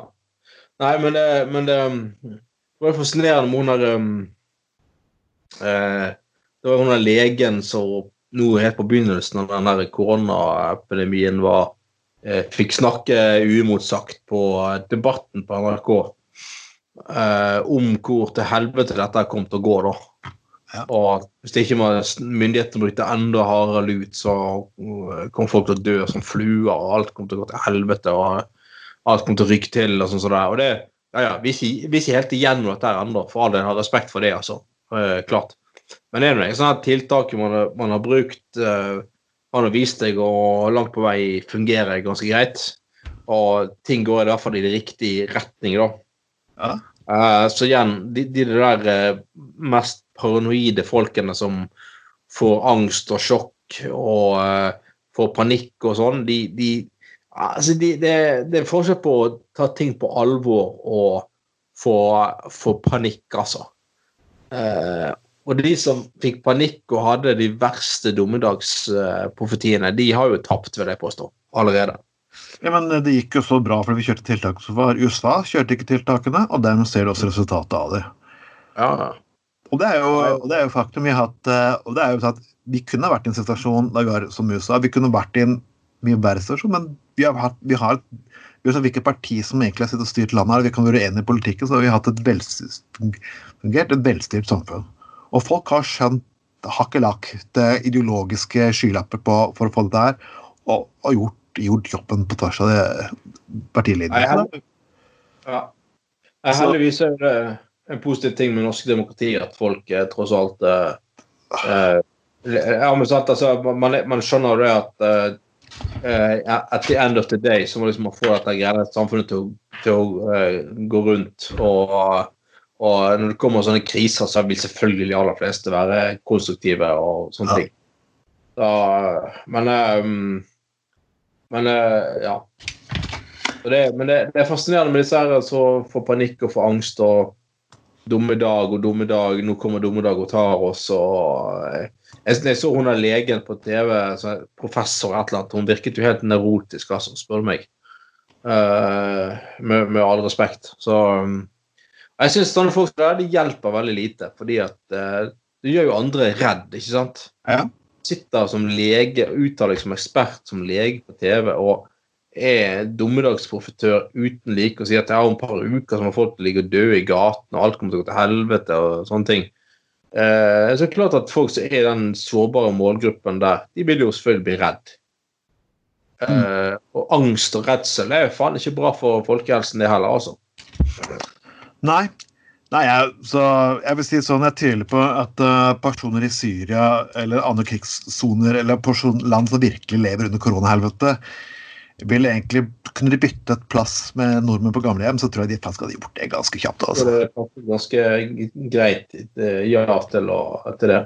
Nei, men det, men det, det var fascinerende med hun der um, eh, Det var hun der legen som nå helt på begynnelsen av den der koronaepidemien var eh, fikk snakke uimotsagt på Debatten på NRK eh, om hvor til helvete dette kom til å gå, da. Ja. Og hvis det ikke myndighetene brukte enda hardere lut, så uh, kom folk til å dø som fluer, og alt kom til å gå til helvete, og alt kom til å rykke til. Og sånn som det. Og det, ja, ja, vi er ikke helt igjennom dette her ennå, for all del har respekt for det, altså. Eh, klart. Men det er noe sånn tiltak man, man, har brukt, uh, har vist deg og langt på vei fungerer ganske greit. Og ting går i hvert fall i riktig retning, da. Ja. Eh, så igjen, de, de der uh, mest paranoide folkene som får angst og sjokk og uh, får panikk og sånn, de, de, altså de, det, det, er forskjell på å ta ting på alvor og få, få panikk, altså. Uh, og de som fikk panikk og hadde de verste dommedagsprofetiene, de har jo tapt, vil jeg påstå, allerede. Ja, men Det gikk jo så bra fordi vi kjørte tiltak som var. USA kjørte ikke tiltakene, og dermed ser du også resultatet av det. Ja, og det er jo, og det er jo faktum. Vi har hatt, eh, og det er jo at vi kunne vært i en situasjon Lagar, som USA. Vi kunne vært i en mye verre situasjon, men vi har, hatt, vi har hvilket parti som egentlig har sittet og styrt landet her, vi kan være enige i politikken, så har vi hatt et velfungert, et velstyrt samfunn. Og folk har skjønt hakkelakk det ideologiske skylapper på for å få dette der, og, og gjort, gjort, jobben på tvers av partilinjene. Ja. Heldigvis er det en positiv ting med norsk demokrati at folk eh, tross alt eh, eh, Ja, men sant, altså, man, man skjønner det at uh, at the end of the day så må liksom man få dette greia samfunnet til, til å uh, gå rundt. Og, og, når det kommer sånne kriser, så vil selvfølgelig de aller fleste være konstruktive og sånne ja. ting. Da, men men ja. Det, men det, det, er fascinerende med disse her som får panikk og får angst og dumme dag og dumme dag, nå kommer dumme dag og tar oss og jeg, jeg så hun der legen på TV, professor et eller annet, hun virket jo helt nevrotisk, altså, spør du meg. Uh, med, med, all respekt. Så um, jeg syns sånne folk der, de hjelper veldig lite, fordi at uh, det gjør jo andre redd, ikke sant? Ja. Sitter som lege, uttaler deg som ekspert som lege på TV og er dommedagsprofitør uten like og sier at jeg har et par uker som har folk til å ligge og dø i gaten, og alt kommer til å gå til helvete og sånne ting. Eh, så er det klart at folk som er i den sårbare målgruppen der, de vil jo selvfølgelig bli redd. Eh, mm. Og angst og redsel er jo faen ikke bra for folkehelsen, det heller, altså. Nei. Nei, jeg, så jeg vil si sånn, jeg tviler på at uh, personer i Syria eller andre krigssoner eller land som virkelig lever under koronahelvete, vil egentlig Kunne de byttet plass med nordmenn på gamlehjem, så tror jeg de faktisk hadde gjort det ganske kjapt. Altså. Det er ganske greit eh, ja til, å, til det.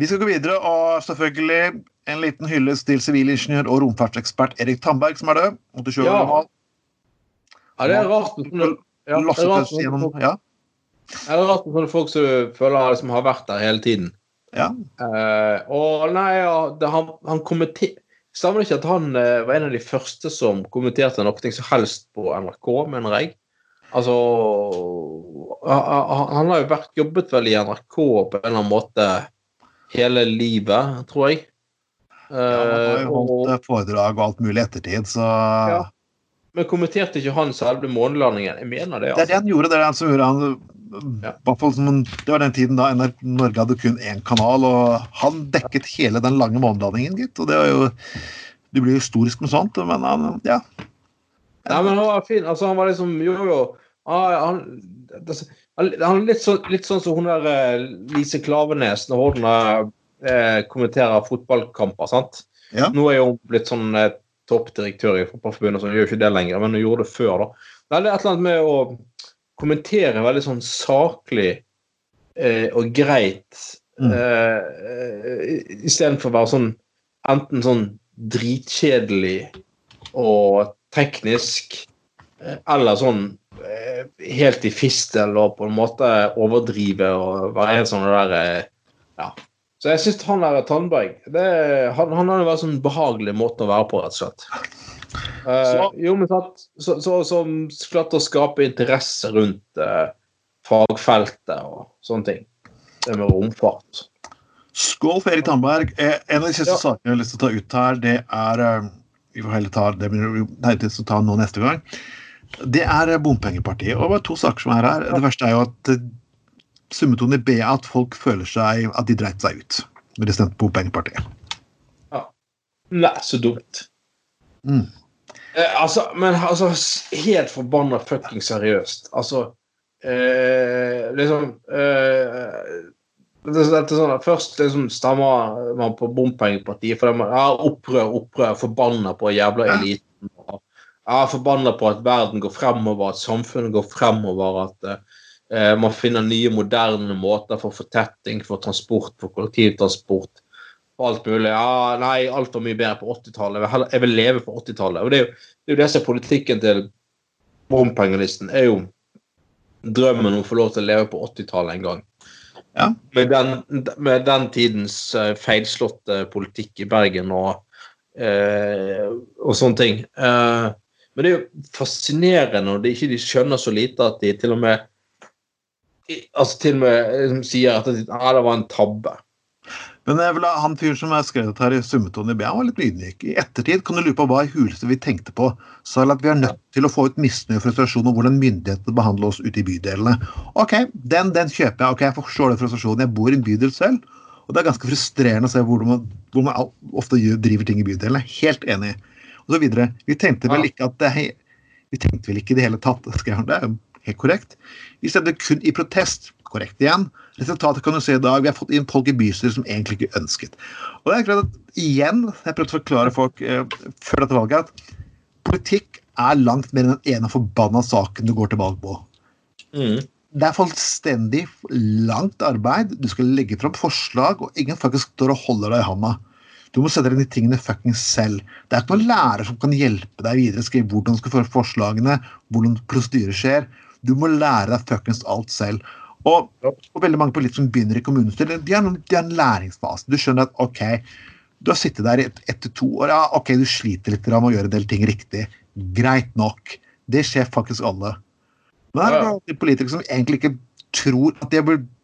Vi skal gå videre, og selvfølgelig en liten hyllest til sivilingeniør og romfartsekspert Erik Tandberg, som er død. Ja. ja, det er rart. Ja, det er rart, ja. Det rart med sånne folk som føler liksom har vært der hele tiden. Ja. Uh, og nei, ja, det, han, han kommenter Stemmer det ikke at han eh, var en av de første som kommenterte noe som helst på NRK, mener jeg? Altså Han har jo vært, jobbet vel i NRK på en eller annen måte hele livet, tror jeg. Ja, han har jo holdt og, foredrag og alt mulig ettertid, så ja. Men kommenterte ikke han selve månelandingen? Jeg mener det. Altså. Det er det han gjorde. Det er det som gjorde han ja. Det var den tiden da NRK Norge hadde kun én kanal, og han dekket hele den lange månelandingen, gitt. Og det var jo Du blir historisk med sånt, men han Ja. Nei, men han var fin. Altså, han var liksom Jo, jo. Han, han, han litt, så, litt sånn som hun der eh, Lise Klavenes når hun eh, kommenterer fotballkamper, sant. Ja. Nå er hun blitt sånn eh, toppdirektør i Fotballforbundet, så hun gjør ikke det lenger, men hun gjorde det før, da. Det er et eller annet med å kommentere veldig sånn saklig eh, og greit mm. eh, istedenfor å være sånn enten sånn dritkjedelig og teknisk, eh, eller sånn eh, helt i fistel og på en måte overdrive og være en sånn der eh, Ja. Så jeg syns han der Tandberg det, han, han har jo vært sånn behagelig måte å være på, rett og slett. Uh, jo, men sant, så, så, som klarte å skape interesse rundt uh, fagfeltet og sånne ting. Det med romfart. Skål for Erik Tandberg. Eh, en av de siste ja. sakene jeg har lyst til å ta ut her, det er Vi får heller ta det nei, å ta nå neste gang. Det er bompengepartiet. Og det er to saker som er her. Det verste er jo at summetonen i B er at folk føler seg at de dreit seg ut når de stemte på bompengepartiet. Ja. Nei, så dumt. Mm. Eh, altså, men altså, helt forbanna fucking seriøst. Altså eh, Liksom eh, det, det, sånn, Først liksom stemmer man på bompengepartiet fordi man ja, opprør, opprør, forbanna på jævla eliten. Ja, forbanna på at verden går fremover, at samfunnet går fremover, at eh, man finner nye, moderne måter for fortetting, for transport, for kollektivtransport alt mulig. Ja, nei, alt var mye bedre på 80-tallet. Jeg vil leve på 80-tallet. Og det er, jo, det er jo det som er politikken til bompengelisten. er jo drømmen om å få lov til å leve på 80-tallet en gang. Ja. Med, den, med, den, tidens uh, feilslåtte politikk i Bergen og, eh, og sånne ting. Eh, men det er jo fascinerende når de ikke de skjønner så lite at de til og med altså til og med liksom, sier at det, ah, det var en tabbe. Men ha han fyren som er skrevet her i summetone i B, han var litt ydmyk. I ettertid kan du lure på hva i huleste vi tenkte på. Så at vi er nødt til å få ut misnøye og frustrasjon om hvordan myndighetene behandler oss ute i bydelene. Ok, den, den kjøper jeg. ok, Jeg forstår den frustrasjonen. Jeg bor i en bydel selv. Og det er ganske frustrerende å se hvor man, hvor man ofte driver ting i bydelene. Helt enig. Og så videre. Vi tenkte vel ikke at det, vi tenkte vel ikke i det hele tatt, skrev han. Det er helt korrekt. Vi stemte kun i protest korrekt igjen. Resultatet kan du se i dag. Vi har fått inn folk i bystyret som egentlig ikke ønsket. Og det er klart at igjen, jeg prøvde å forklare folk eh, før dette valget, at politikk er langt mer enn den ene forbanna saken du går til valg på. Mm. Det er fullstendig langt arbeid. Du skal legge fram forslag, og ingen faktisk står og holder deg i handa. Du må sette deg inn i tingene fuckings selv. Det er ikke noen lærer som kan hjelpe deg videre, skrive hvordan du skal føre forslagene, hvordan prosedyrer skjer. Du må lære deg fuckings alt selv. Og, og veldig mange politikere som begynner i kommunestyret, de har en, en læringsfase. Du skjønner at OK, du har sittet der i ett et til to år. Ja, OK, du sliter litt med å gjøre en del ting riktig. Greit nok. Det skjer faktisk alle. Men det er alltid politikere som egentlig ikke tror at, de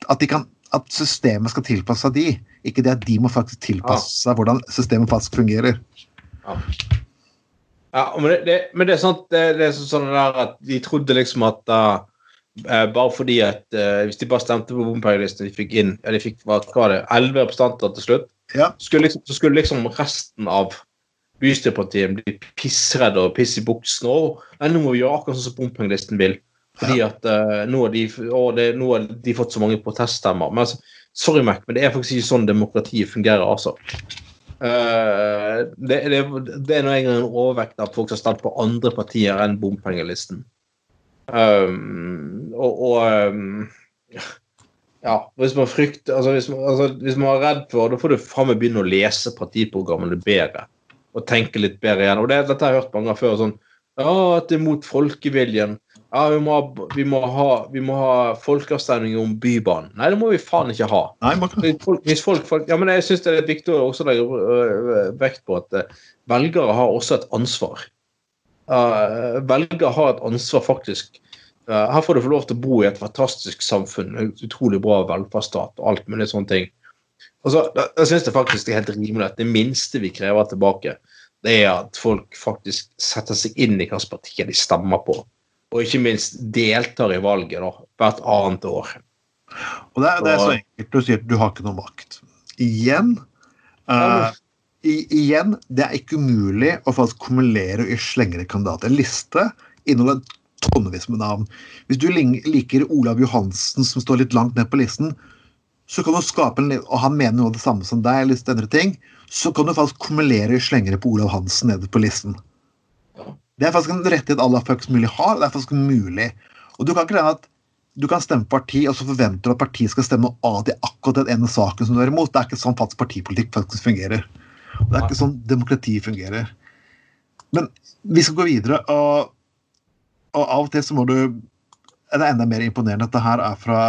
at, de kan, at systemet skal tilpasse seg de. Ikke det at de må faktisk tilpasse seg hvordan systemet faktisk fungerer. Ja, men det, det, men det er sant det, det er sånn der at de trodde liksom at uh, bare fordi at uh, hvis de bare stemte på bompengelisten de fikk inn ja, de fikk, hva, hva var det, elleve representanter til slutt, Ja. skulle liksom, så skulle liksom resten av bystyrepartiet bli pissredde og pisse i buksen. Og nei, nå må vi gjøre akkurat sånn som bompengelisten vil. Fordi at uh, nå, har de, å, det, nå har de fått så mange proteststemmer. Men altså, sorry, Mac, men det er faktisk ikke sånn demokratiet fungerer, altså. Eh, det, det, det er nå en overvekt av folk som har stemt på andre partier enn bompengelisten. Um, og, og um, ja, hvis man frykter altså hvis, man, altså hvis man er redd for Da får du faen meg begynne å lese partiprogrammene bedre. Og tenke litt bedre igjen. Og det, dette har jeg hørt mange ganger før. sånn Ja, at det er mot folkeviljen. Ja, vi må, ha, vi, må ha, vi må ha folkeavstemning om Bybanen. Nei, det må vi faen ikke ha. Nei, Hvis folk, hvis folk, folk, ja, men jeg syns det er viktig å også legge vekt på at velgere har også et ansvar. Uh, velgere har et ansvar, faktisk. Uh, her får du få lov til å bo i et fantastisk samfunn, et utrolig bra velferdsstat og alt mulig sånne ting. Og så, da, da syns jeg faktisk det er helt rimelig at det minste vi krever tilbake, det er at folk faktisk setter seg inn i hvilket parti de stemmer på. Og ikke minst deltar i valget da, hvert annet år. Og det, er- det er så enkelt. Du sier at du har ikke noe makt. Igjen uh, i, igjen, det er ikke umulig å faktisk kumulere og slenge kandidater. kandidat. En liste inneholder tonnevis med navn. Hvis du liker Olav Johansen, som står litt langt ned på listen, så kan du skape en, og han mener noe av det samme som deg, eller andre ting, så kan du faktisk kumulere og slenge det på Olav Hansen nede på listen. Det er faktisk en rettighet alle fucks mulig har, og det er faktisk mulig. Og du kan ikke regne at du kan stemme parti, og så forventer du at partiet skal stemme av til akkurat den ene saken som du er imot. Det er ikke sånn faktisk partipolitikk faktisk fungerer. Og det er ikke sånn demokrati fungerer. Men vi skal gå videre, og, og av og til så må du Det er enda mer imponerende at det her er fra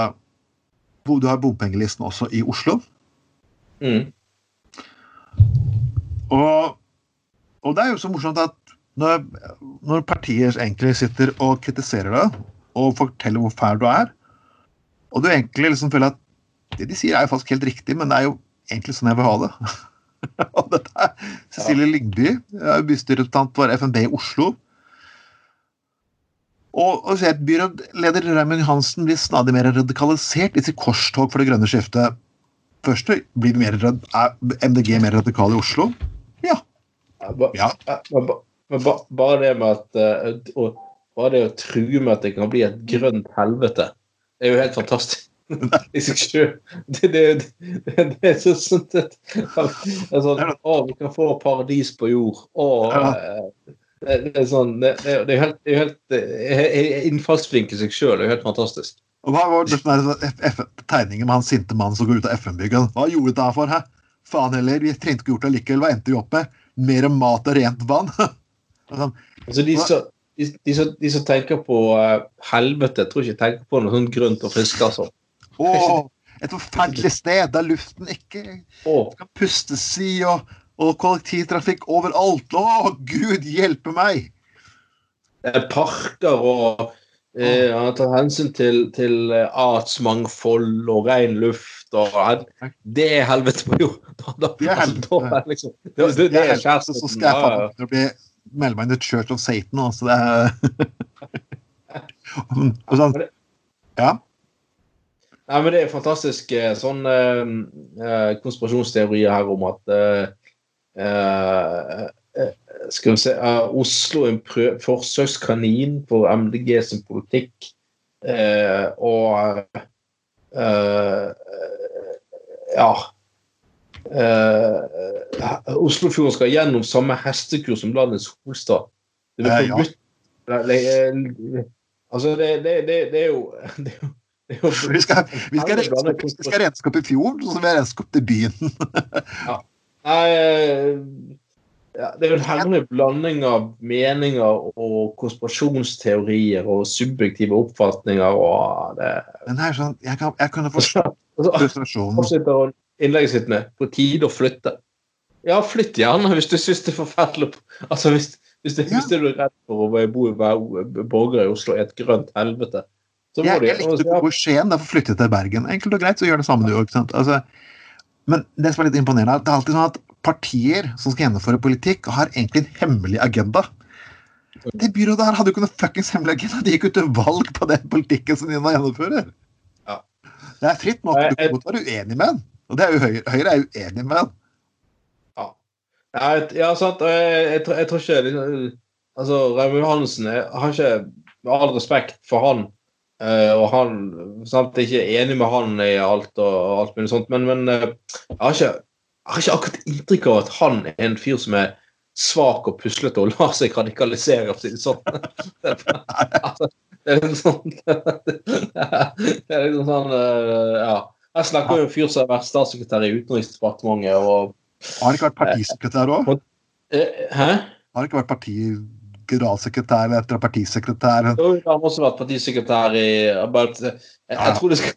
Du har bompengelisten også i Oslo. Mm. Og, og det er jo så morsomt at når, når partier egentlig sitter og kritiserer deg og forteller hvor fæl du er, og du egentlig liksom føler at det de sier er jo faktisk helt riktig, men det er jo egentlig sånn jeg vil ha det. og dette er Cecilie jeg er bystyrerepresentant for FNB i Oslo. Og, og så er byrådleder Raymond Johansen blir stadig mer radikalisert i sitt korstog for det grønne skiftet. Først blir mer, er MDG mer radikal i Oslo. Ja. Ja, ja. ja, men ba- bare det med at å, Bare det å true med at det kan bli et grønt helvete, det er jo helt fantastisk. I seg sjøl. Det, det, det, det er så sånn at sånn, Å, vi kan få paradis på jord. Å, eh, det, er sånn Det, er helt, det er helt Innfallsvinkel i seg sjøl er jo helt fantastisk. Og hva var det sånn tegningen med han sinte mannen som går ut av FN-bygget? Hva gjorde du da for, hæ? Faen heller, vi trengte ikke gjort det likevel. Hva endte vi opp med? Mer mat og rent vann? Sånn, Altså, de, som, de, de, som, de tenker på uh, helvete, tror ikke tenker på noe sånt grønt og frisk, altså. Åh, et forferdelig sted der luften ikke Å, kan pustes i, og, og kollektivtrafikk overalt. Å, Gud hjelpe meg! er parker og eh, Han tar hensyn til, til eh, artsmangfold og ren luft og eh, Det er helvete på jord! Da, da, Det er altså, da helvete. liksom, det, det, det er kjæresten. Skal jeg faen meg bli melde meg inn i Church of Satan. Altså, det og sånn, Ja. Nei, men Det er fantastisk eh, sånn eh, eh, konspirasjonsteorier her om at eh, eh, Skal vi se eh, Oslo er en prø forsøkskanin for MDG sin politikk. Eh, og Ja. Uh, Oslofjorden skal gjennom samme hestekur som landets hovedstad. Det blir forbudt. Ja. Altså, det, det, det, det, er jo, det er jo vi skal, vi skal, renske, opp, vi skal renske opp i fjorden, sånn som vi har renske opp til byen. ja. Nei, ja, det er jo en herlig blanding av meninger og konspirasjonsteorier og subjektive oppfatninger. og det... Men det er sånn, Jeg, kan, jeg kunne forstå frustrasjonen. Innlegget sitt med 'på tide å flytte'. Ja, flytt gjerne hvis du syns det er forferdelig. Altså, hvis, hvis, det, ja. hvis du er redd for å bo i borger i Oslo i et grønt helvete. Så jeg, jeg likte å bo i Skien, derfor flyttet jeg til Bergen. Enkelt og greit, så gjør det samme du òg. Altså, men det som er litt imponerende, det er alltid sånn at partier som skal gjennomføre politikk, har egentlig en hemmelig agenda. Det byrådet her hadde jo ikke noe fuckings hemmelig agenda. De gikk ut til valg på den politikken som de nå gjennomfører. Ja. Det er fritt nok. Du kan godt være uenig med den. Og det er jo Høyre, Høyre er uenig med han. Ja, ja sant. Jeg, jeg, jeg, tror ikke liksom, Altså, Raymond Johansen jeg har ikke Med all respekt for han Uh, og han sant, er ikke enig med han i alt og, og alt mulig sånt, men, men uh, jeg, har ikke, jeg, har ikke, akkurat inntrykk av at han er en fyr som er svak og puslete og lar seg radikalisere, for å si det sånn. altså, det er litt sånn Det er litt sånn uh, Ja. Jeg snakker jo om en fyr som har vært statssekretær i Utenriksdepartementet og Har han ikke vært partisekretær òg? Hæ? Har han ikke vært parti generalsekretær etter partisekretær. Jo, han har også vært partisekretær i bare, jeg, jeg, tror det skal,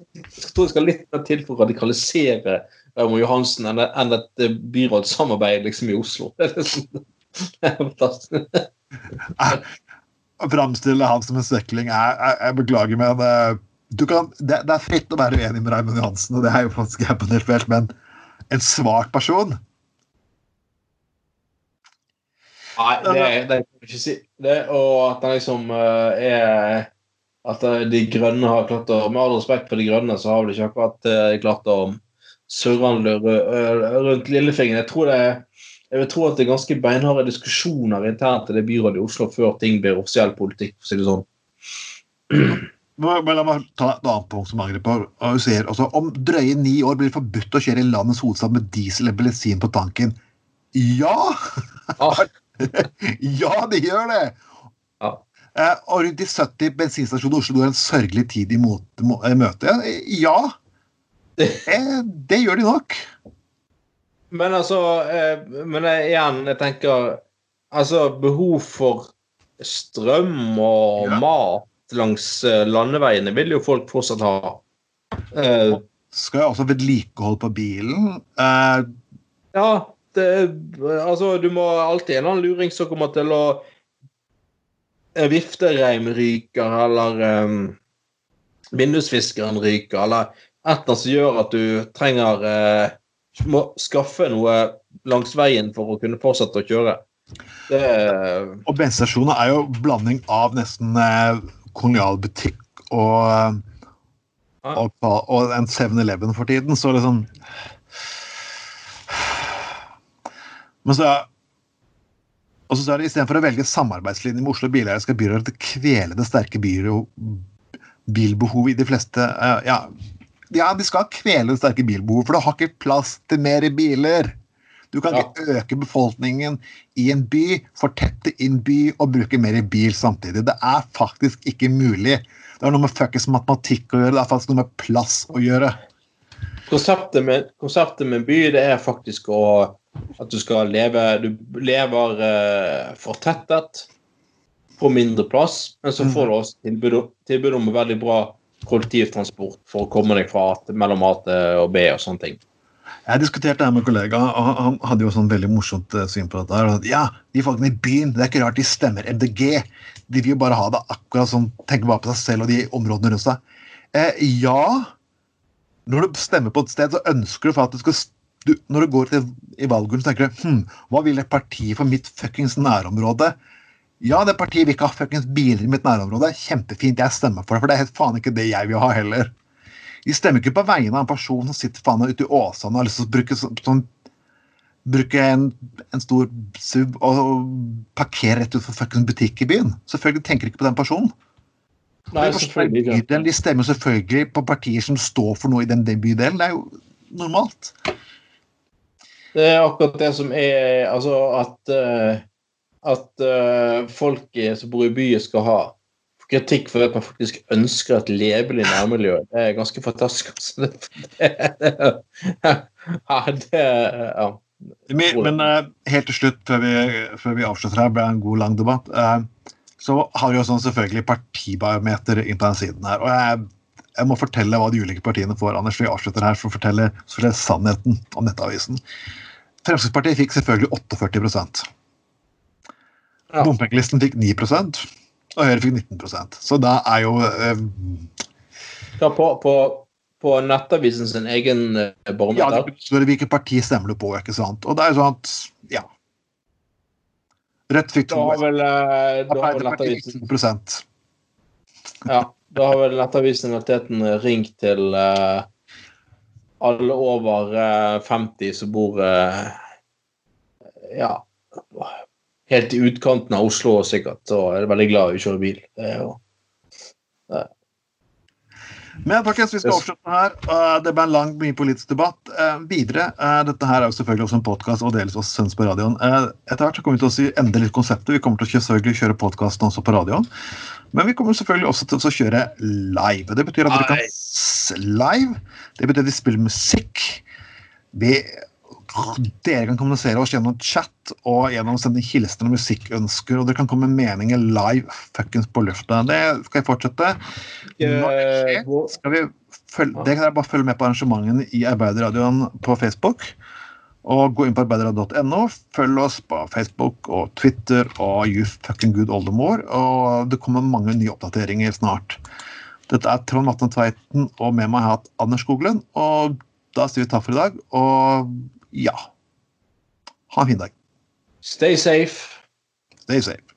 tror det skal litt til for å radikalisere Raymond Johansen enn, enn et eh, byrådssamarbeid liksom i Oslo. Det er fantastisk. Å framstille han som en svekling jeg, jeg, jeg beklager, men uh, kan, det, det, er fritt å være uenig med Raymond Johansen, og det er jo faktisk jeg på det felt, men en svak person Nei, det, det kan jeg ikke si. Det, og at han liksom uh, er At eh, De Grønne har klart å Med all respekt for De Grønne, så har vel ikke akkurat uh, klart å surre rundt lillefingeren. Jeg tror det jeg vil tro at det er ganske beinharde diskusjoner internt i det byrådet i Oslo før ting blir offisiell politikk. for å si det sånn. Men la meg ta et annet punkt som angriper. Altså, om drøye ni år blir det forbudt å kjøre i landets hovedstad med diesel eller bensin på tanken. Ja! Ja, de gjør det! Ja. Eh, og rundt de 70 bensinstasjonene i Oslo går en sørgelig tid i eh, møte. Ja, eh, det gjør de nok. Men altså Men igjen, jeg tenker Altså, behov for strøm og ja. mat langs landeveiene vil jo folk fortsatt ha. Uh, skal jo også vedlikehold på bilen. Uh, ja, det, altså, du må alltid en eller annen luring som kommer til å Viftereim ryker, eller um, vindusviskeren ryker, eller et eller annet som gjør at du trenger uh, må skaffe noe langs veien for å kunne fortsette å kjøre. Det, og bensinstasjoner er jo blanding av nesten eh, kolonialbutikk og, og, og en 7-Eleven for tiden. Så liksom Men så og så er det Istedenfor å velge samarbeidslinje med Oslo Bileiere, skal byrådet kvele det sterke bilbehovet i de fleste uh, ja, ja, de skal kvele det sterke bilbehovet, for det har ikke plass til mer biler. Du kan ja. ikke øke befolkningen i en by, fortette inn by og bruke mer bil samtidig. Det er faktisk ikke mulig. Det har noe med fuckings matematikk å gjøre. Det er faktisk noe med plass å gjøre. Konseptet med, konseptet med by det er faktisk å at du skal leve Du lever uh, fortettet på mindre plass, men så får du også tilbud, tilbud om veldig bra kollektivtransport for å komme deg fra mellom A og B og sånne ting. Jeg diskuterte det med en kollega, og han hadde jo sånn veldig morsomt eh, syn på dette. Ja, de folkene i byen, det er ikke rart de stemmer MDG. De vil jo bare ha det akkurat sånn, tenker bare på seg selv og de områdene rundt seg. Eh, ja, når du stemmer på et sted, så ønsker du for at du skal når du går til, i valgurnen, tenker du hm, hva vil et parti for mitt fuckings nærområde? Ja, det partiet vil ikke ha fuckings biler i mitt nærområde. Kjempefint, jeg stemmer for det, for det er helt faen ikke det jeg vil ha heller. De stemmer ikke på vegne av en person som sitter faen ute i Åsane og har lyst til å bruke, sånn, bruke en, en, stor sub og, og parkere rett utenfor fuckings butikk i byen. Selvfølgelig tenker de ikke på den personen. Nei, selvfølgelig ikke. De stemmer selvfølgelig på partier som står for noe i den, den bydelen. Det er jo normalt. Det er akkurat det som er Altså at uh, at uh, folk som bor i byen, skal ha kritikk for at man faktisk ønsker et levelig nærmiljø. Det er ganske fantastisk. Altså. Det, det, ja, det, ja. Men uh, helt til slutt, før vi, før vi avslutter her, ble det en god, lang debatt, uh, så har vi jo sånn selvfølgelig partibarometer inn på den siden her. og jeg, jeg må fortelle hva de ulike partiene får. Anders, vi avslutter her for å fortelle, fortelle sannheten om Nettavisen. Fremskrittspartiet fikk selvfølgelig 48 ja. Bompengelisten fikk 9 og Høyre fikk 19% Så da er jo eh, ja, på, på, på, Nettavisen sin egen eh, barometer? Ja, det hvilket parti stemmer du på, ikke sant. Og det er jo sånn at Ja. Rødt fikk to. Da har vel, eh, da har vel Nettavisen Ja. Da har vel Nettavisen i realiteten ringt til uh, alle over uh, 50 som bor uh, Ja helt i utkanten av Oslo sikkert, så er veldig glad i å kjøre bil. Det er jo, det. Men folkens, vi skal avslutte her. Eh, det ble en lang, mye politisk debatt. Eh, videre, eh, Dette her er jo selvfølgelig også en podkast og deles også sendes på radioen. Etter hvert så kommer vi til å endre litt konseptet. Vi kommer til å selvfølgelig kjøre podkasten også på radioen. Men vi kommer selvfølgelig også til å kjøre live. Det betyr at dere kan live. Det betyr at vi spiller musikk. Vi dere kan kommunisere oss gjennom chat og gjennom sende hilsener og musikkønsker. Og dere kan komme med meninger live fuckings på lufta. Det skal jeg fortsette. Skal vi følge, det kan dere bare følge med på arrangementene i Arbeiderradioen på Facebook. Og gå inn på arbeiderradio.no. Følg oss på Facebook og Twitter og You Fucking Good oldemor. Og det kommer mange nye oppdateringer snart. Dette er Trond Vatne Tveiten, og med meg har jeg hatt Anders Skoglund. Og da sier vi takk for i dag. Og ja. Ha en fin dag. Stay safe. Stay safe.